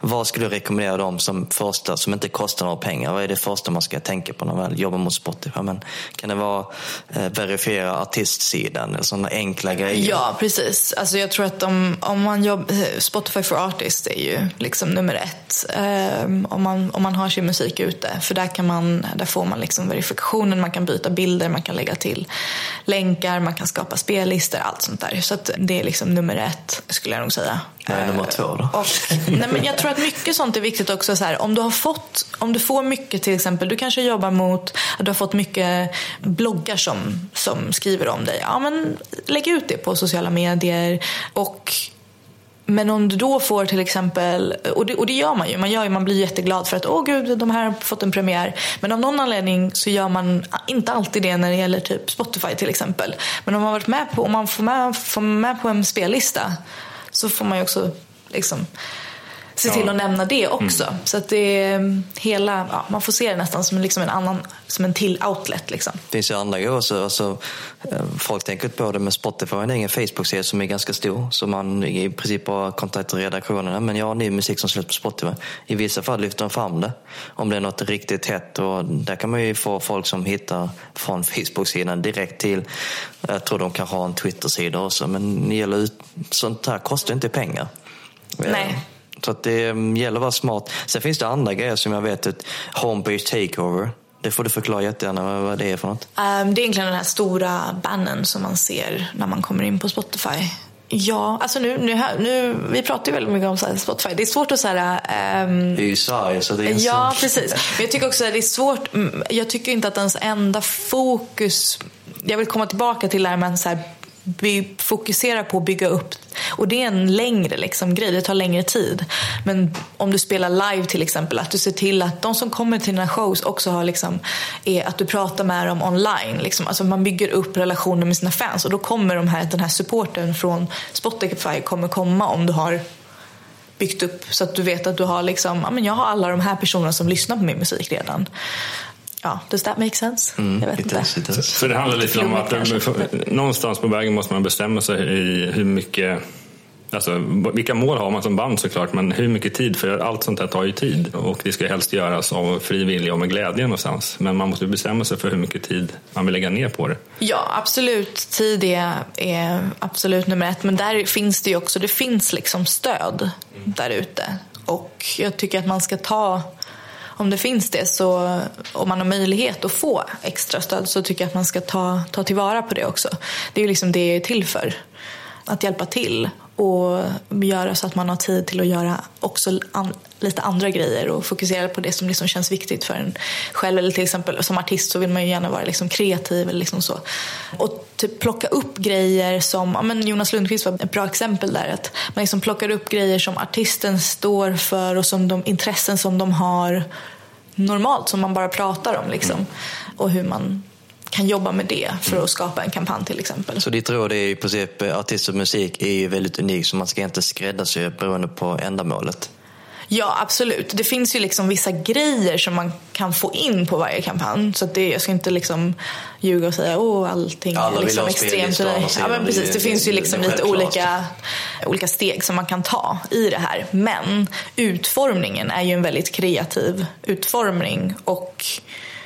Vad skulle du rekommendera dem som första, som inte kostar några pengar? Vad är det första man ska tänka på när man jobbar mot Spotify? Men kan det vara eh, verifiera artistsidan eller sådana enkla grejer? Ja, precis. Alltså jag tror att om, om man jobbar, Spotify for Artist är ju liksom nummer ett um, om, man, om man har sin musik ute. För där, kan man, där får man liksom verifikationen, man kan byta bilder, man kan lägga till länkar, man kan skapa spellistor, allt sånt där. Så det är liksom nummer ett skulle jag nog säga. Vad är nummer två då? Och, nej, men jag tror att mycket sånt är viktigt också. Så här, om, du har fått, om du får mycket till exempel, du kanske jobbar mot att du har fått mycket bloggar som, som skriver om dig. Ja, men lägg ut det på sociala medier och men om du då får till exempel, och det, och det gör man ju, man, gör ju, man blir jätteglad för att åh gud, de här har fått en premiär. Men av någon anledning så gör man inte alltid det när det gäller typ Spotify till exempel. Men om man, varit med på, om man får med, får med på en spellista så får man ju också liksom se till att nämna det också. Mm. Så att det är hela, ja, man får se det nästan som, liksom en annan, som en till outlet. Liksom. Det finns ju andra grejer också. Alltså, eh, folk tänker på det med Spotify, en egen Facebook-sida som är ganska stor. Så man i princip bara kontaktar redaktionerna. Men jag har ny musik som släpps på Spotify. I vissa fall lyfter de fram det. Om det är något riktigt hett. Och där kan man ju få folk som hittar från Facebook-sidan direkt till, jag tror de kan ha en Twitter-sida också. Men det gäller, sånt här kostar inte pengar. Nej. Så att det gäller att vara smart. Sen finns det andra grejer som jag vet, ett homepage takeover. Det får du förklara jättegärna vad det är för något. Um, det är egentligen den här stora bannen som man ser när man kommer in på Spotify. Ja, alltså nu, nu, nu, vi pratar ju väldigt mycket om så Spotify. Det är svårt att säga. Um, det är ju Sverige så det är Ja, precis. Men jag tycker också att det är svårt. Mm, jag tycker inte att ens enda fokus. Jag vill komma tillbaka till det här med så här fokusera på att bygga upp. Och det är en längre liksom, grej, det tar längre tid. Men om du spelar live till exempel, att du ser till att de som kommer till dina shows också har liksom, är att du pratar med dem online. Liksom. Alltså man bygger upp relationer med sina fans och då kommer de här, den här supporten från Spotify kommer komma om du har byggt upp så att du vet att du har liksom, ja, men jag har alla de här personerna som lyssnar på min musik redan. Ja, does that make sense? Mm, jag vet inte. Does, does. Så det handlar lite om att någonstans på vägen måste man bestämma sig i hur mycket Alltså, vilka mål har man som band såklart, men hur mycket tid? För allt sånt här tar ju tid och det ska helst göras av fri vilja och med glädje någonstans. Men man måste bestämma sig för hur mycket tid man vill lägga ner på det. Ja, absolut. Tid är, är absolut nummer ett. Men där finns det ju också, det finns liksom stöd där ute. Och jag tycker att man ska ta om det finns det, så om man har möjlighet att få extra stöd så tycker jag att man ska ta, ta tillvara på det också. Det är ju liksom det jag är till för. Att hjälpa till och göra så att man har tid till att göra också an, lite andra grejer och fokusera på det som liksom känns viktigt för en själv. Eller till exempel som artist så vill man ju gärna vara liksom kreativ eller liksom så. Och typ plocka upp grejer som, ja, men Jonas Lundqvist var ett bra exempel där. Att man liksom plockar upp grejer som artisten står för och som de intressen som de har normalt som man bara pratar om. Liksom. Mm. Och hur man kan jobba med det för att skapa en kampanj till exempel. Så ditt råd är i princip artist och musik är ju väldigt unik så man ska inte skräddarsy beroende på ändamålet? Ja, absolut. Det finns ju liksom vissa grejer som man kan få in på varje kampanj. Så det, jag ska inte liksom ljuga och säga att allting Alla är liksom extremt. Ja, men precis. Det, det finns ju liksom lite olika, olika steg som man kan ta i det här. Men utformningen är ju en väldigt kreativ utformning. Och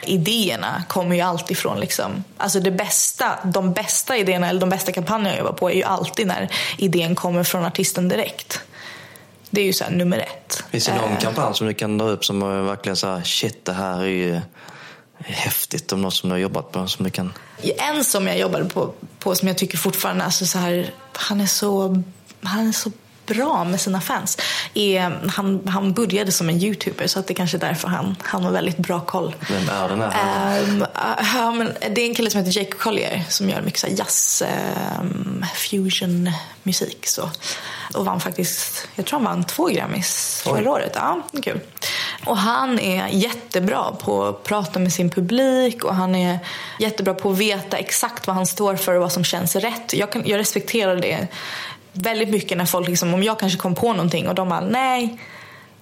idéerna kommer ju alltid från liksom, alltså det bästa, de bästa idéerna eller de bästa kampanjerna jag jobbar på är ju alltid när idén kommer från artisten direkt. Det är ju så nummer ett. Finns det någon eh. kampanj som du kan dra upp som verkligen så här, shit det här är ju häftigt om något som du har jobbat på? Som du kan... En som jag jobbade på, på som jag tycker fortfarande, alltså så här, han är så, han är så bra med sina fans. Är, han, han började som en youtuber så att det kanske är därför han, han har väldigt bra koll. Vem är den här? Um, uh, men det är en kille som heter Jake Collier som gör mycket så jazz, um, fusion musik. Så. Och vann faktiskt, jag tror han vann två Grammys förra året. Ja, kul. Och han är jättebra på att prata med sin publik och han är jättebra på att veta exakt vad han står för och vad som känns rätt. Jag, kan, jag respekterar det väldigt mycket när folk, liksom, om jag kanske kom på någonting och de bara nej,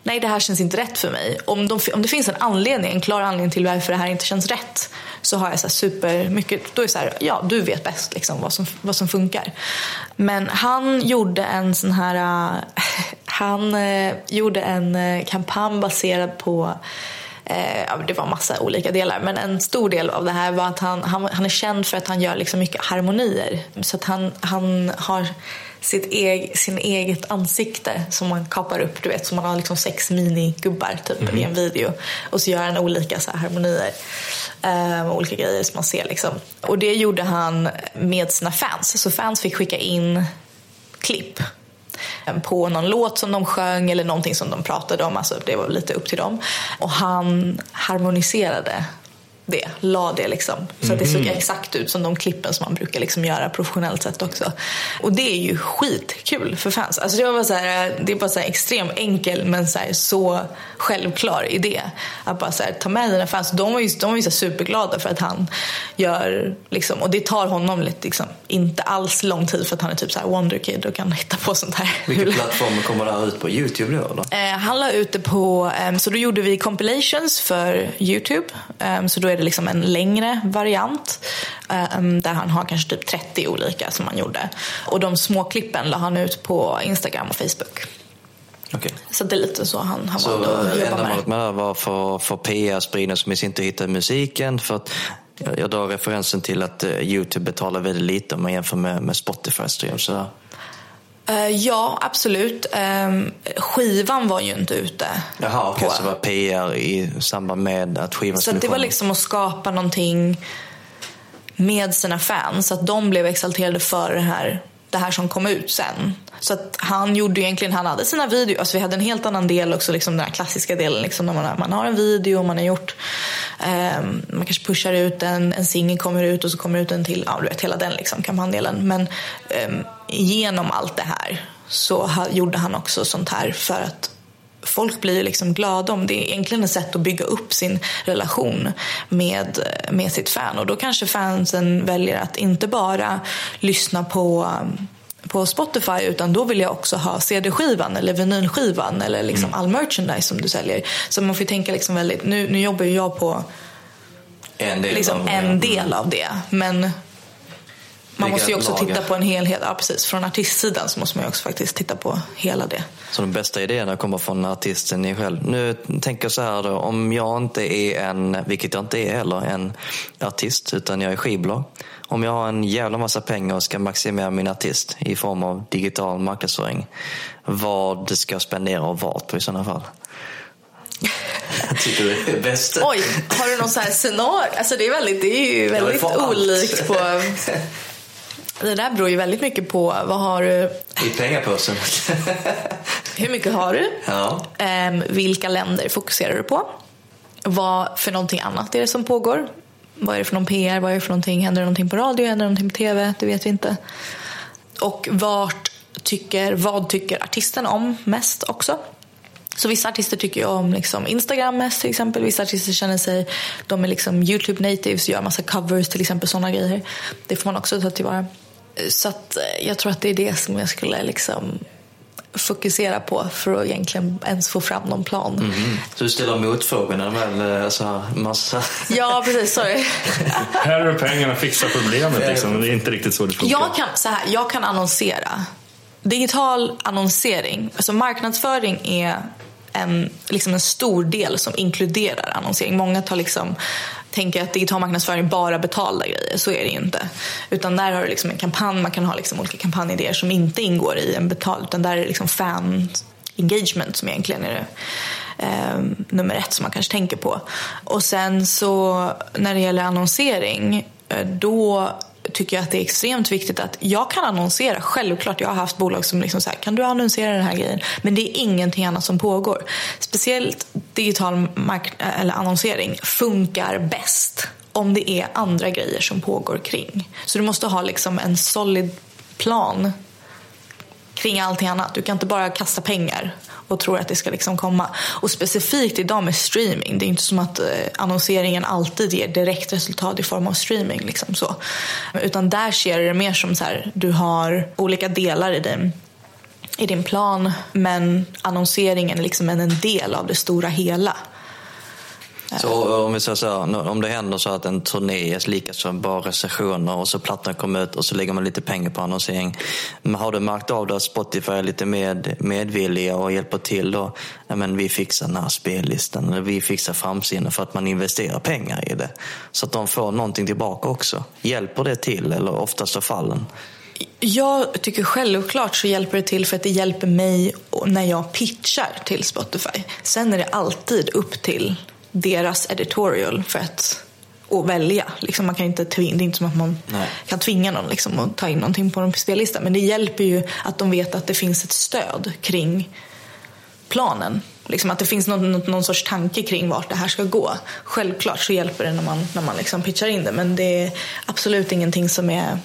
nej det här känns inte rätt för mig. Om, de, om det finns en anledning, en klar anledning till varför det här inte känns rätt så har jag så super mycket, då är det så här, ja du vet bäst liksom vad som, vad som funkar. Men han gjorde en sån här, äh, han uh, gjorde en äh, kampanj baserad på ja det var massa olika delar men en stor del av det här var att han, han, han är känd för att han gör liksom mycket harmonier. Så att han, han har sitt eg, sin eget ansikte som man kapar upp. Du vet, som man har liksom sex minigubbar typ, mm. i en video. Och så gör han olika så här, harmonier. Um, olika grejer som man ser. Liksom. Och det gjorde han med sina fans. Så fans fick skicka in klipp ehm, på någon låt som de sjöng eller någonting som de pratade om. Alltså det var lite upp till dem. Och han harmoniserade det, la det liksom. Så att det såg exakt ut som de klippen som man brukar liksom göra professionellt sett också. Och det är ju skitkul för fans. Alltså det, var så här, det är bara så här extremt enkel men så, här, så självklar idé. Att bara så här, ta med dina fans. De var ju, de var ju så superglada för att han gör, liksom, och det tar honom lite, liksom, inte alls lång tid för att han är typ så här wonderkid och kan hitta på sånt här. Vilka plattformar kommer det här ut på? Youtube då? Eller? Eh, han la ut det på, um, så då gjorde vi compilations för Youtube. Um, så då är det liksom en längre variant. Um, där han har kanske typ 30 olika som han gjorde. Och de små klippen la han ut på Instagram och Facebook. Okay. Så det är lite så han, han Så valde att jobba med det. med det var för, för PR-spridning som inte hittar musiken. För att jag, jag drar referensen till att eh, Youtube betalar väldigt lite om man jämför med, med Spotify stream. Så Eh, ja, absolut. Um, skivan var ju inte ute. Jaha, okej, på- så det var PR i samband med att skivan Så skulle att det var liksom att skapa någonting med sina fans. Så att de blev exalterade för det här, det här som kom ut sen. Så att han gjorde egentligen, han hade sina videor, alltså vi hade en helt annan del också, liksom den här klassiska delen. Liksom, när man, har, man har en video, man har gjort, eh, man kanske pushar ut en, en singel kommer ut och så kommer ut en till, ja du vet hela den liksom, kampanjdelen. Men eh, genom allt det här så ha, gjorde han också sånt här för att folk blir liksom glada om det är egentligen ett sätt att bygga upp sin relation med, med sitt fan. Och då kanske fansen väljer att inte bara lyssna på på Spotify utan då vill jag också ha CD-skivan eller vinylskivan eller liksom all merchandise som du säljer. Så man får tänka liksom väldigt, nu, nu jobbar ju jag på en del liksom av det. en del av det men man måste ju också lager. titta på en helhet. Ja, precis. Från artistsidan så måste man ju också faktiskt titta på hela det. Så de bästa idéerna kommer från artisten ni själv. Nu tänker jag så här då, om jag inte är en, vilket jag inte är heller, en artist, utan jag är skivbolag. Om jag har en jävla massa pengar och ska maximera min artist i form av digital marknadsföring, vad ska jag spendera och vad på i sådana fall? Jag tycker det är bäst. Oj, har du någon sån här scenario? Alltså det är, väldigt, det är ju väldigt olikt på... Det där beror ju väldigt mycket på vad har du, I pengapåsen. hur mycket har du? ja. Ehm, vilka länder fokuserar du på? Vad för någonting annat är det som pågår? Vad är det för någon PR? Vad är det för någonting? Händer det någonting på radio? Händer det någonting på TV? Det vet vi inte. Och vart tycker, vad tycker artisten om mest också? Så vissa artister tycker ju om liksom Instagram mest till exempel. Vissa artister känner sig, de är liksom YouTube natives, gör massa covers till exempel, sådana grejer. Det får man också ta tillvara. Så att eh, jag tror att det är det som jag skulle liksom fokusera på för att egentligen ens få fram någon plan. Mm. Så du ställer motfrågorna väl, alltså massa... Ja, precis. Sorry. Här är pengarna, fixa problemet. Liksom. Det är inte riktigt så det funkar. Jag kan, så här, jag kan annonsera. Digital annonsering, alltså marknadsföring är en, liksom en stor del som inkluderar annonsering. Många tar liksom, tänker att digital marknadsföring är bara betalda grejer. Så är det ju inte. Utan där har du liksom en kampanj, man kan ha liksom olika kampanjidéer som inte ingår i en betald. Utan där är det liksom fan engagement som egentligen är det eh, nummer ett som man kanske tänker på. Och sen så när det gäller annonsering, eh, då tycker jag att det är extremt viktigt att jag kan annonsera. Självklart, jag har haft bolag som liksom så här, kan du annonsera den här grejen? Men det är ingenting annat som pågår. Speciellt digital mark- eller annonsering funkar bäst om det är andra grejer som pågår kring. Så du måste ha liksom en solid plan kring allting annat. Du kan inte bara kasta pengar och tro att det ska liksom komma. Och specifikt idag med streaming. Det är inte som att eh, annonseringen alltid ger direkt resultat i form av streaming. Liksom så. Utan där ser du det mer som så här, du har olika delar i din, i din plan men annonseringen är liksom en del av det stora hela. Så eh, om vi säger så här, om det händer så att en turné är lika som bara recensioner och så plattan kommer ut och så lägger man lite pengar på annonsering. Men har du märkt av det att Spotify är lite med, medvilliga och hjälper till då? Ja, men vi fixar den här spellistan eller vi fixar framsidan för att man investerar pengar i det. Så att de får någonting tillbaka också. Hjälper det till eller oftast av fallen? Jag tycker självklart så hjälper det till för att det hjälper mig när jag pitchar till Spotify. Sen är det alltid upp till deras editorial för att att välja. Liksom man kan inte tvinga, det är inte som att man Nej. kan tvinga någon liksom att ta in någonting på en spellista. Men det hjälper ju att de vet att det finns ett stöd kring planen. Liksom att det finns någon, någon, någon sorts tanke kring vart det här ska gå. Självklart så hjälper det när man, när man liksom pitchar in det men det är absolut ingenting som är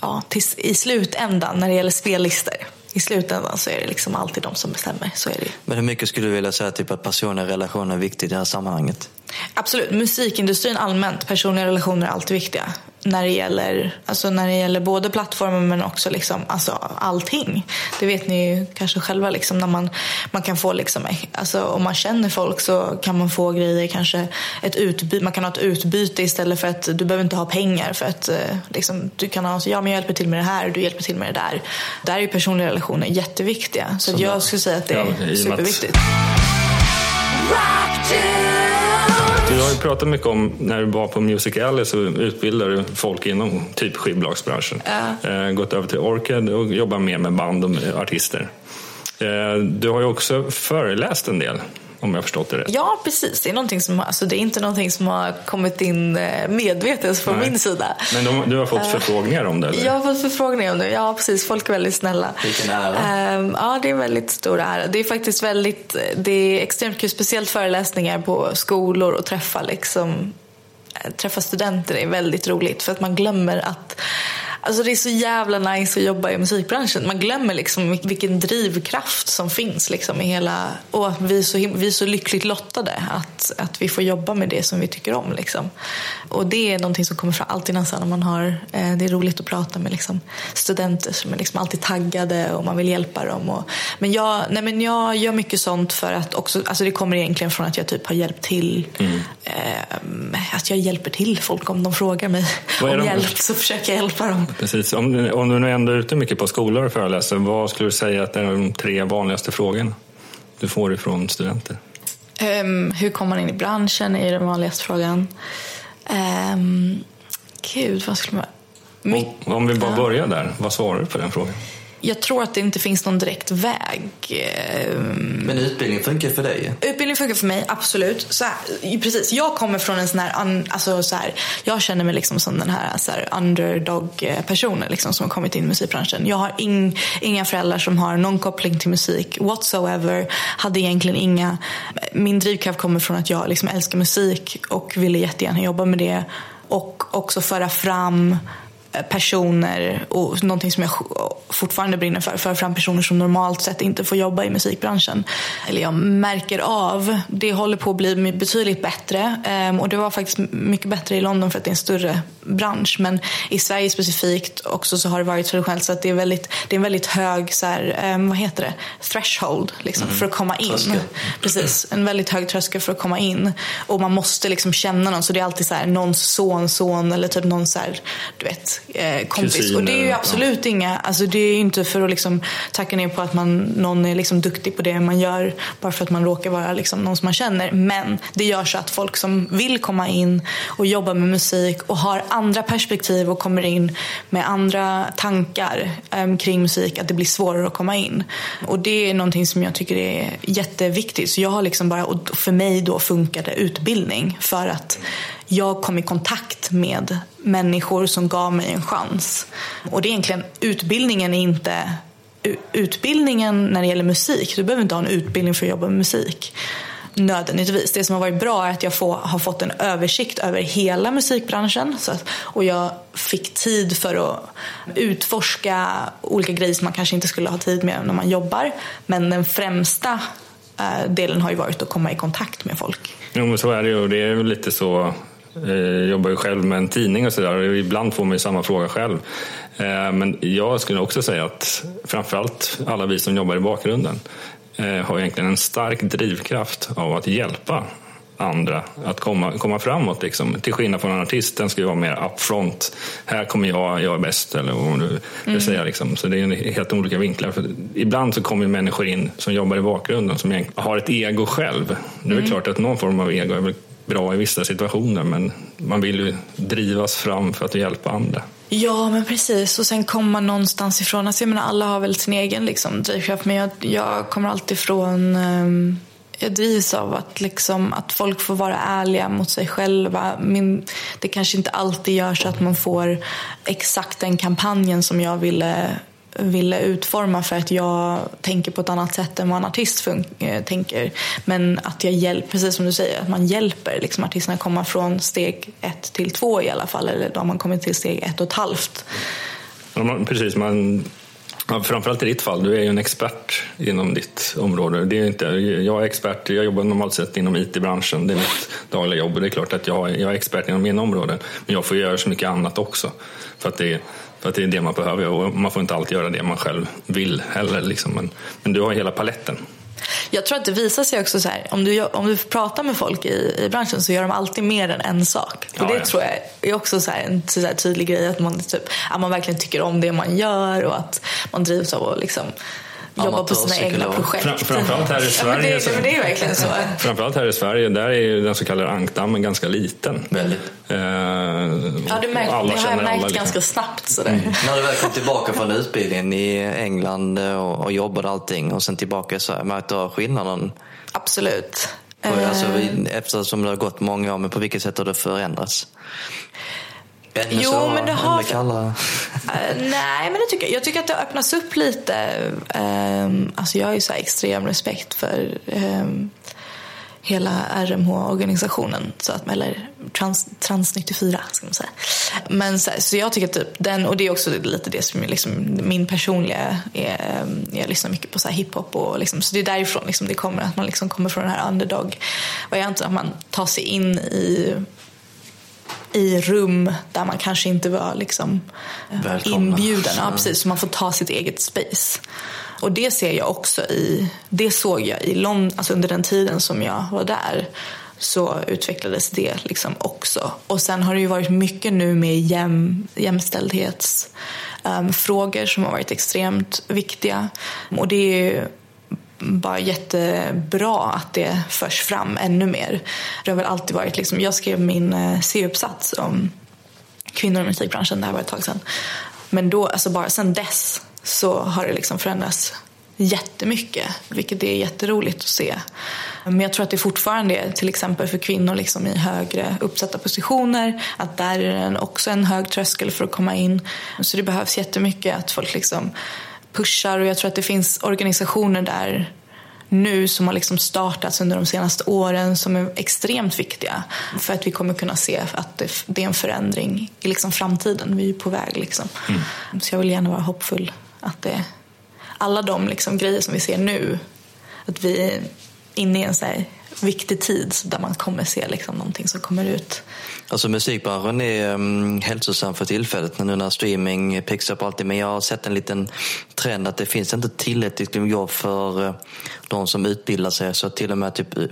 ja, till, i slutändan när det gäller spellistor. I slutändan så är det liksom alltid de som bestämmer. Så är det. Men hur mycket skulle du vilja säga typ att personliga relationer är viktigt i det här sammanhanget? Absolut. Musikindustrin allmänt, personliga relationer är alltid viktiga när det gäller, alltså när det gäller både plattformar men också liksom, alltså allting. Det vet ni ju kanske själva. Liksom, när man, man kan få liksom, alltså, om man känner folk så kan man få grejer, kanske ett utbyte. Man kan ha ett utbyte istället för att du behöver inte ha pengar. För att eh, liksom, du kan ha, ja men jag hjälper till med det här och du hjälper till med det där. Där är personliga relationer jätteviktiga. Så jag skulle säga att det är ja, superviktigt. Du har ju pratat mycket om när du var på Music Alley så utbildade du folk inom typ skivbolagsbranschen. Ja. gått över till Orchid och jobbar mer med band och artister. Eh, du har ju också föreläst en del om jag förstått det rätt. Ja, precis. Det är, någonting som, alltså, det är inte någonting som har kommit in eh, medvetet från Nej. min sida. Men de, du har fått uh, förfrågningar om det? Eller? Jag har fått förfrågningar om det. Ja, precis. Folk är väldigt snälla. Vilken ära. Uh, ja, det är en väldigt stor ära. Det är faktiskt väldigt, det är extremt kul. Speciellt föreläsningar på skolor och träffa, liksom, eh, träffa studenter är väldigt roligt. För att man glömmer att Alltså det är så jävla nice att jobba i musikbranschen. Man glömmer liksom vilken drivkraft som finns liksom i hela... Och vi är så, vi är så lyckligt lottade att, att vi får jobba med det som vi tycker om. Liksom. Och det är någonting som kommer fram alltid nästan när man har... Eh, det är roligt att prata med liksom, studenter som är liksom alltid taggade och man vill hjälpa dem. Och, men, jag, nej men jag gör mycket sånt för att också... Alltså det kommer egentligen från att jag typ har hjälpt till. Mm. Eh, att jag hjälper till folk om de frågar mig om hjälp så försöker jag hjälpa dem. Precis. Om, om du nu ändå är ute mycket på skolor och föreläser, vad skulle du säga att är de tre vanligaste frågorna du får ifrån studenter? Um, hur kommer man in i branschen är den vanligaste frågan. Um, gud, vad skulle man... Om, om vi bara börjar där, vad svarar du på den frågan? Jag tror att det inte finns någon direkt väg. Ehm, Men utbildning funkar för dig? Utbildning funkar för mig, absolut. Så här, precis, jag kommer från en sån här, alltså så här, jag känner mig liksom som den här, så här underdog-personen liksom, som har kommit in i musikbranschen. Jag har ing, inga föräldrar som har någon koppling till musik whatsoever. Hade egentligen inga. Min drivkraft kommer från att jag liksom älskar musik och ville jättegärna jobba med det. Och också föra fram personer och någonting som jag fortfarande brinner för, för fram personer som normalt sett inte får jobba i musikbranschen. Eller jag märker av, det håller på att bli betydligt bättre ehm, och det var faktiskt mycket bättre i London för att det är en större bransch men i Sverige specifikt också så har det varit traditionellt så att det är, väldigt, det är en väldigt hög så här, ehm, vad heter det? threshold liksom, mm. för att komma in. Tröskel. Precis, en väldigt hög tröskel för att komma in och man måste liksom känna någon så det är alltid så här, någons son, son eller typ någon så här, du vet eh, kompis. Kusiner, och det är ju absolut ja. inga, alltså det är ju inte för att liksom tacka ner på att man, någon är liksom duktig på det man gör bara för att man råkar vara liksom någon som man känner. Men det gör så att folk som vill komma in och jobba med musik och har andra perspektiv och kommer in med andra tankar eh, kring musik, att det blir svårare att komma in. Och det är någonting som jag tycker är jätteviktigt. Så jag har liksom bara, och för mig då funkade utbildning för att jag kom i kontakt med människor som gav mig en chans. Och det är egentligen, utbildningen är inte utbildningen när det gäller musik. Du behöver inte ha en utbildning för att jobba med musik nödvändigtvis. Det som har varit bra är att jag får, har fått en översikt över hela musikbranschen så att, och jag fick tid för att utforska olika grejer som man kanske inte skulle ha tid med när man jobbar. Men den främsta eh, delen har ju varit att komma i kontakt med folk. Jo men så är det ju det är lite så jag eh, jobbar ju själv med en tidning och sådär och ibland får man ju samma fråga själv. Eh, men jag skulle också säga att framförallt alla vi som jobbar i bakgrunden eh, har egentligen en stark drivkraft av att hjälpa andra att komma, komma framåt. Liksom. Till skillnad från en artist, den ska ju vara mer upfront. Här kommer jag, jag är bäst. Eller vad du mm. säga, liksom. Så det är helt olika vinklar. För ibland så kommer människor in som jobbar i bakgrunden som har ett ego själv. Det är mm. klart att någon form av ego är väl bra i vissa situationer men man vill ju drivas fram för att hjälpa andra. Ja, men precis. Och sen kommer man någonstans ifrån. Alltså, jag menar, alla har väl sin egen liksom, drivkraft men jag, jag kommer alltid från um, jag drivs av att, liksom, att folk får vara ärliga mot sig själva. Min, det kanske inte alltid gör så att man får exakt den kampanjen som jag ville ville utforma för att jag tänker på ett annat sätt än vad en artist eh, tänker. Men att jag hjälper, precis som du säger, att man hjälper liksom, artisterna komma från steg ett till två i alla fall. Eller då har man kommit till steg ett och ett halvt. Ja, man, precis, man Ja, framförallt i ditt fall, du är ju en expert inom ditt område. Det är inte, jag är expert, jag jobbar normalt sett inom IT-branschen, det är mitt dagliga jobb det är klart att jag, jag är expert inom mina områden. Men jag får göra så mycket annat också. För att det, för att det är det man behöver och man får inte alltid göra det man själv vill heller. Liksom. Men, men du har hela paletten. Jag tror att det visar sig också så här, om du, om du pratar med folk i, i branschen så gör de alltid mer än en sak. Och ja, det ja. tror jag är också så en så här tydlig grej, att man, typ, att man verkligen tycker om det man gör och att man drivs av att liksom, jobba på sina egna projekt. Fram, framförallt här i Sverige. Ja, det, det, är verkligen så. Framförallt här i Sverige, där är ju den så kallade ankdammen ganska liten. Väldigt. Eh, ja, det, märkt, alla det har jag märkt alla, liksom. ganska snabbt. Sådär. Mm. När du väl kom tillbaka från utbildningen i England och, och jobbade allting och sen tillbaka så märkte du skillnaden? Absolut. Alltså, eftersom det har gått många år, men på vilket sätt har det förändrats? Ännu jo, så, men det har... Kallare. uh, nej, men det tycker jag. Jag tycker att det öppnas upp lite. Um, alltså jag har ju så extrem respekt för um, hela RMH-organisationen. Eller Trans, Trans 94 ska man säga. Men så, så jag tycker typ den, och det är också lite det som liksom min personliga, är, jag lyssnar mycket på så hiphop och liksom, så det är därifrån liksom det kommer, att man liksom kommer från den här underdog-varianten, att man tar sig in i i rum där man kanske inte var liksom inbjuden. Ja, precis, så man får ta sitt eget space. Och det ser jag också i, det såg jag i London, alltså under den tiden som jag var där så utvecklades det liksom också. Och sen har det ju varit mycket nu med jäm, jämställdhetsfrågor um, som har varit extremt viktiga. Och det är bara jättebra att det förs fram ännu mer. Det har väl alltid varit liksom, jag skrev min eh, C-uppsats om kvinnor i musikbranschen, det här var ett tag sedan. Men då, alltså bara sen dess så har det liksom förändrats jättemycket, vilket är jätteroligt att se. Men jag tror att det fortfarande är, till exempel för kvinnor liksom i högre uppsatta positioner, att där är det också en hög tröskel för att komma in. Så det behövs jättemycket att folk liksom pushar och jag tror att det finns organisationer där nu som har liksom startats under de senaste åren som är extremt viktiga för att vi kommer kunna se att det, är en förändring i liksom framtiden. Vi är på väg. Liksom. Mm. Så jag vill gärna vara hoppfull att det, alla de liksom grejer som vi ser nu, att vi är inne i en så viktig tid där man kommer se liksom någonting som kommer ut Alltså musikbranschen är um, hälsosam för tillfället nu när streaming picks upp allting. Men jag har sett en liten trend att det finns inte tillräckligt jobb för uh, de som utbildar sig. Så till och med typ uh,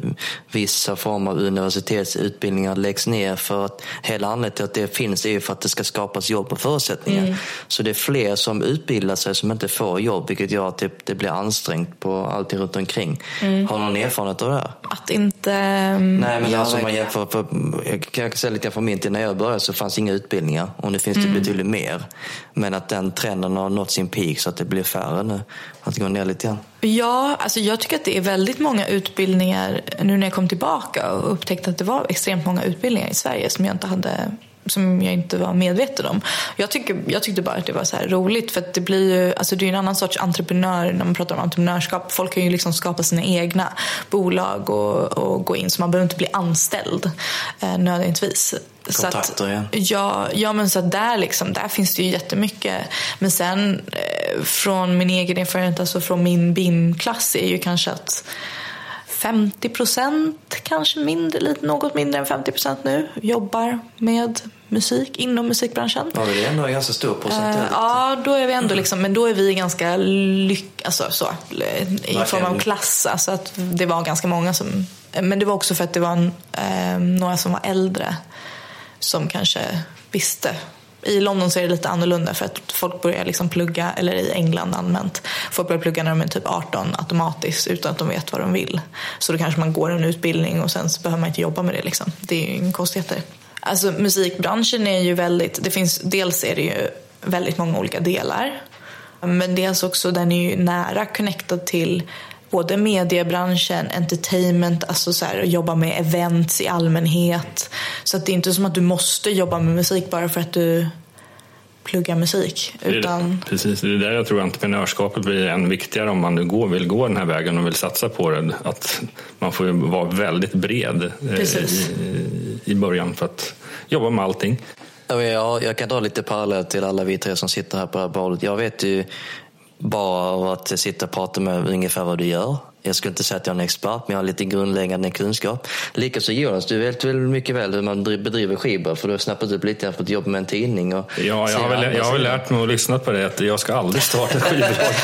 vissa former av universitetsutbildningar läggs ner. För att hela anledningen till att det finns är för att det ska skapas jobb och förutsättningar. Mm. Så det är fler som utbildar sig som inte får jobb. Vilket gör att det, det blir ansträngt på allting runt omkring. Mm. Har någon erfarenhet av det? Här? Att inte... Um, Nej men alltså man jämför, för, jag kan säga lite från min tid när jag började så fanns inga utbildningar och nu finns det mm. betydligt mer. Men att den trenden har nått sin peak så att det blir färre nu. Att det går ner lite grann. Ja, alltså jag tycker att det är väldigt många utbildningar nu när jag kom tillbaka och upptäckte att det var extremt många utbildningar i Sverige som jag inte hade som jag inte var medveten om. Jag, tycker, jag tyckte bara att det var så roligt för det blir ju, alltså det är en annan sorts entreprenör när man pratar om entreprenörskap. Folk kan ju liksom skapa sina egna bolag och, och gå in så man behöver inte bli anställd eh, nödvändigtvis. Kontakter, så att, ja. ja. men så att där, liksom, där finns det ju jättemycket. Men sen eh, från min egen erfarenhet, alltså från min BIM-klass är ju kanske att 50 procent, kanske mindre, lite, något mindre än 50 procent nu, jobbar med musik inom musikbranschen. Ja, det är ändå en ganska stor procent. Uh, ja, då är vi ändå liksom, men då är vi ganska lyck, alltså så, i form av klass. Alltså att det var ganska många som, men det var också för att det var en, eh, några som var äldre som kanske visste i London så är det lite annorlunda för att folk börjar liksom plugga, eller i England allmänt, folk börjar plugga när de är typ 18 automatiskt utan att de vet vad de vill. Så då kanske man går en utbildning och sen så behöver man inte jobba med det. Liksom. Det är ju inga konstigheter. Alltså musikbranschen är ju väldigt, det finns, dels är det ju väldigt många olika delar. Men dels alltså också den är ju nära connectad till både mediebranschen, entertainment, alltså så här, jobba med events i allmänhet. Så att det är inte som att du måste jobba med musik bara för att du plugga musik. Utan... Det, precis, det är där jag tror entreprenörskapet blir än viktigare om man nu går, vill gå den här vägen och vill satsa på det. Att man får vara väldigt bred eh, i, i början för att jobba med allting. Jag, jag kan dra lite parallell till alla vi tre som sitter här på det här bordet. Jag vet ju bara av att sitta och prata med ungefär vad du gör. Jag skulle inte säga att jag är en expert, men jag har lite grundläggande kunskap. Likaså Jonas, du vet väl mycket väl hur man bedriver skivbolag, för du har snappat upp lite efter ett jobb med en tidning. Och ja, jag har, väl, jag har väl lärt mig och lyssnat på det att jag ska aldrig starta ett skivbolag.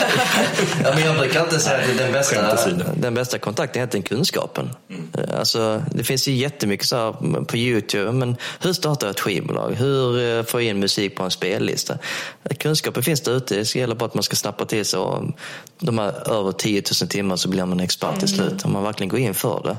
ja, men jag brukar inte säga att den bästa, den bästa kontakten är egentligen kunskapen. Mm. Alltså, det finns ju jättemycket så på Youtube, men hur startar jag ett skivbolag? Hur eh, får jag in musik på en spellista? Kunskapen finns där ute, det gäller bara att man ska snappa till sig. De här över 10 000 timmar så blir blir man expert till slut. Om man verkligen går in för det.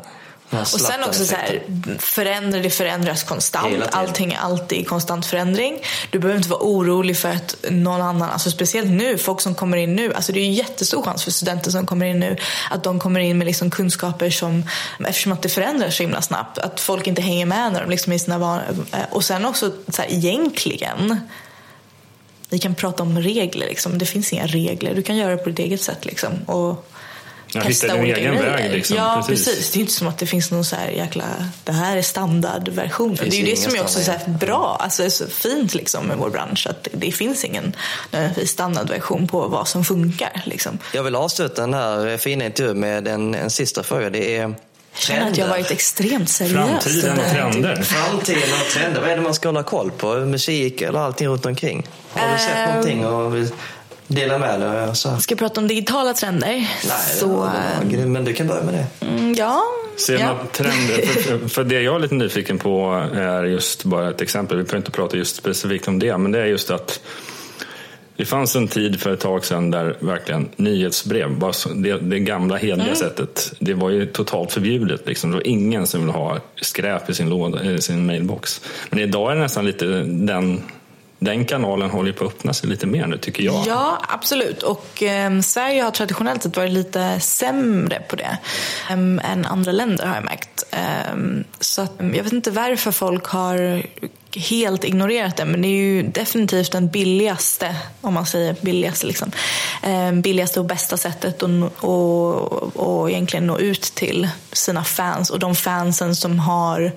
Och sen också så här, förändra, det förändras konstant. Allting är alltid i konstant förändring. Du behöver inte vara orolig för att någon annan, alltså speciellt nu, folk som kommer in nu, alltså det är ju jättestor chans för studenter som kommer in nu att de kommer in med liksom kunskaper som, eftersom att det förändras så himla snabbt, att folk inte hänger med när de liksom är sina van Och sen också så här, egentligen, vi kan prata om regler, liksom. det finns inga regler, du kan göra det på ditt eget sätt. Liksom. Och, Ja, testa din egen grejer. väg. Liksom. Ja, precis. precis. Det är inte som att det finns någon så här jäkla, det här är standardversionen. Det, det är ju det som är också så här bra, alltså är så fint liksom med vår bransch. Att det, finns ingen standardversion på vad som funkar. Liksom. Jag vill avsluta den här fina intervjun med en, en sista fråga. Det är jag känner att jag varit extremt seriös. Framtiden och trender. Framtiden och trender. Vad är det man ska hålla koll på? Musik eller allting runt omkring? Har du sett uh, någonting och dela med dig. Så. Ska jag prata om digitala trender? Nej, så, var, men du kan börja med det. Mm, ja. Ser ja. trender? För, för, det jag är lite nyfiken på är just bara ett exempel. Vi behöver inte prata just specifikt om det, men det är just att det fanns en tid för ett tag sedan där verkligen nyhetsbrev, bara det, det gamla hederliga mm. sättet, det var ju totalt förbjudet. Liksom. Det var ingen som ville ha skräp i sin, låda, i sin mailbox. Men idag är det nästan lite den den kanalen håller på att öppna sig lite mer nu tycker jag. Ja, absolut. Och eh, Sverige har traditionellt sett varit lite sämre på det eh, än andra länder har jag märkt. Eh, så att, jag vet inte varför folk har helt ignorerat det men det är ju definitivt den billigaste, om man säger billigaste, liksom, eh, billigaste och bästa sättet att och, och egentligen nå ut till sina fans och de fansen som har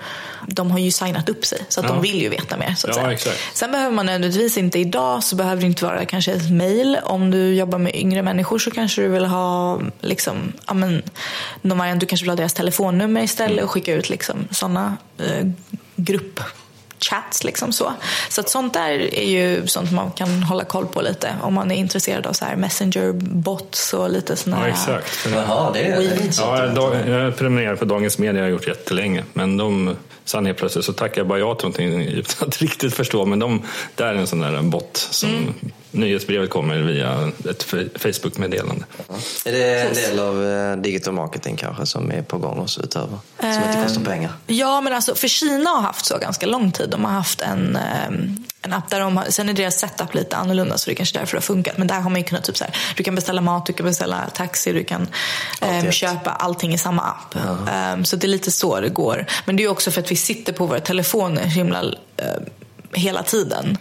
de har ju signat upp sig så att ja. de vill ju veta mer. Så att ja, säga. Exakt. Sen behöver man nödvändigtvis inte idag så behöver det inte vara kanske ett mail. Om du jobbar med yngre människor så kanske du vill ha liksom, ja, men, du kanske vill ha deras telefonnummer istället mm. och skicka ut liksom, sådana eh, grupp chats. Liksom så så att sånt där är ju sånt man kan hålla koll på lite om man är intresserad av så här messenger bots och lite sådana ja, exakt. Jaha, det är, ja, jag prenumererar på Dagens Media, jag har gjort jättelänge. Men de Sen helt plötsligt så tackar jag bara ja till någonting utan att riktigt förstå. Men de, där är en sån där bot som mm. Nyhetsbrevet kommer via ett Facebook-meddelande. Är det en del av eh, digital marketing kanske som är på gång också utöver? Som inte kostar pengar? Ja, men alltså för Kina har haft så ganska lång tid. De har haft en ehm, en app där de har, sen är deras setup lite annorlunda så det är kanske därför det har funkat. Men där har man ju kunnat typ så här, du kan beställa mat, du kan beställa taxi, du kan um, köpa allting i samma app. Um, så det är lite så det går. Men det är också för att vi sitter på våra telefoner himla uh, hela tiden.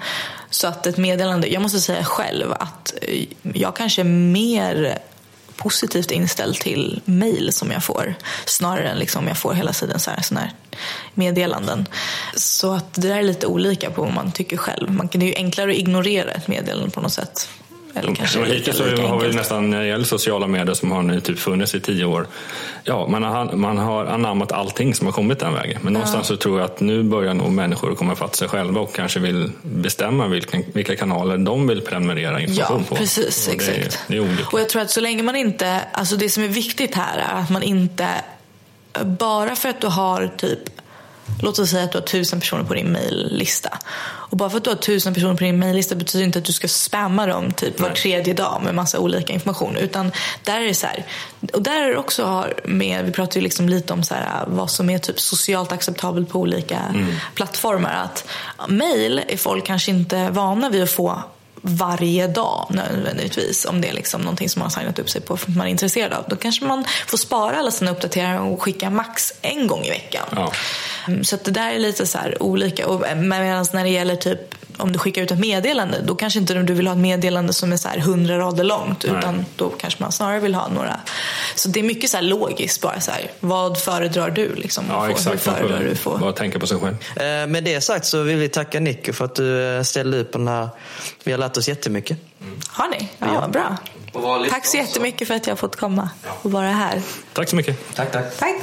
Så att ett meddelande, jag måste säga själv att eh, jag kanske är mer positivt inställd till mail som jag får snarare än liksom jag får hela tiden så här, såna här meddelanden. Så att det där är lite olika på vad man tycker själv. Man, det är ju enklare att ignorera ett meddelande på något sätt. Eller kanske lika, hittills lika har vi nästan när det gäller sociala medier som har nu typ funnits i tio år. Ja, man har, man har anammat allting som har kommit den vägen. Men någonstans så tror jag att nu börjar nog människor komma fatta sig själva och kanske vill bestämma vilka, vilka kanaler de vill prenumerera information ja, på. Precis, och exakt. Det, det och jag tror att så länge man inte, alltså det som är viktigt här är att man inte bara för att du har typ Låt oss säga att du har tusen personer på din maillista. Och bara för att du har tusen personer på din maillista betyder inte att du ska spamma dem typ var tredje dag med massa olika information. Utan där är det så här, och där är det också med, vi pratar ju liksom lite om så här, vad som är typ socialt acceptabelt på olika mm. plattformar. Att mail är folk kanske inte vana vid att få varje dag nödvändigtvis. Om det är liksom någonting som man har signat upp sig på för att man är intresserad av. Då kanske man får spara alla sina uppdateringar och skicka max en gång i veckan. Ja. Mm, så det där är lite så olika. Och, medan när det gäller typ om du skickar ut ett meddelande, då kanske inte du vill ha ett meddelande som är så här 100 rader långt, Nej. utan då kanske man snarare vill ha några. Så det är mycket så här logiskt bara så här, vad föredrar du liksom? att Ja, få? exakt. Hur föredrar du får få? bara tänka på sig själv. Eh, Med det sagt så vill vi tacka Nico för att du eh, ställde upp på den här. Vi har lärt oss jättemycket. Har ni? Ja, bra. Vara lite Tack så jättemycket för att jag har fått komma och vara här. Tack så mycket. Tack, tack. Tack.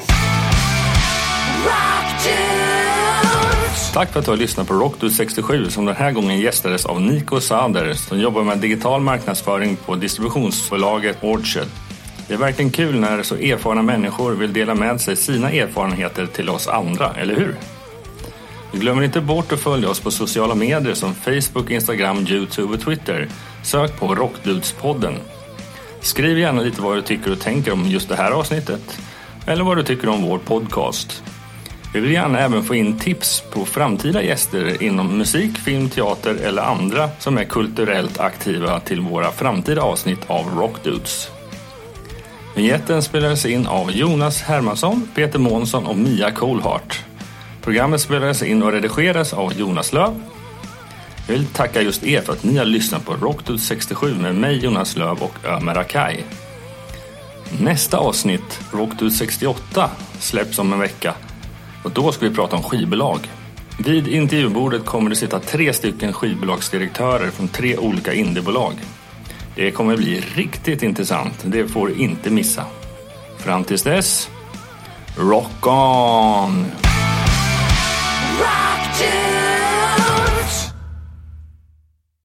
Tack för att du har lyssnat på Rockdude 67 som den här gången gästades av Nico Sader som jobbar med digital marknadsföring på distributionsbolaget Orchard. Det är verkligen kul när så erfarna människor vill dela med sig sina erfarenheter till oss andra, eller hur? Glöm glömmer inte bort att följa oss på sociala medier som Facebook, Instagram, Youtube och Twitter. Sök på Rockdudespodden. Skriv gärna lite vad du tycker och tänker om just det här avsnittet. Eller vad du tycker om vår podcast. Vi vill gärna även få in tips på framtida gäster inom musik, film, teater eller andra som är kulturellt aktiva till våra framtida avsnitt av Rockdudes. Vignetten spelades in av Jonas Hermansson, Peter Månsson och Mia Coolhart. Programmet spelades in och redigerades av Jonas Löv. Jag vill tacka just er för att ni har lyssnat på Rockdudes 67 med mig Jonas Löv och Ömer Akai. Nästa avsnitt, Rockdude 68, släpps om en vecka och då ska vi prata om skivbolag. Vid intervjubordet kommer det sitta tre stycken skivbolagsdirektörer från tre olika indiebolag. Det kommer bli riktigt intressant. Det får du inte missa. Fram tills dess, rock on! Rock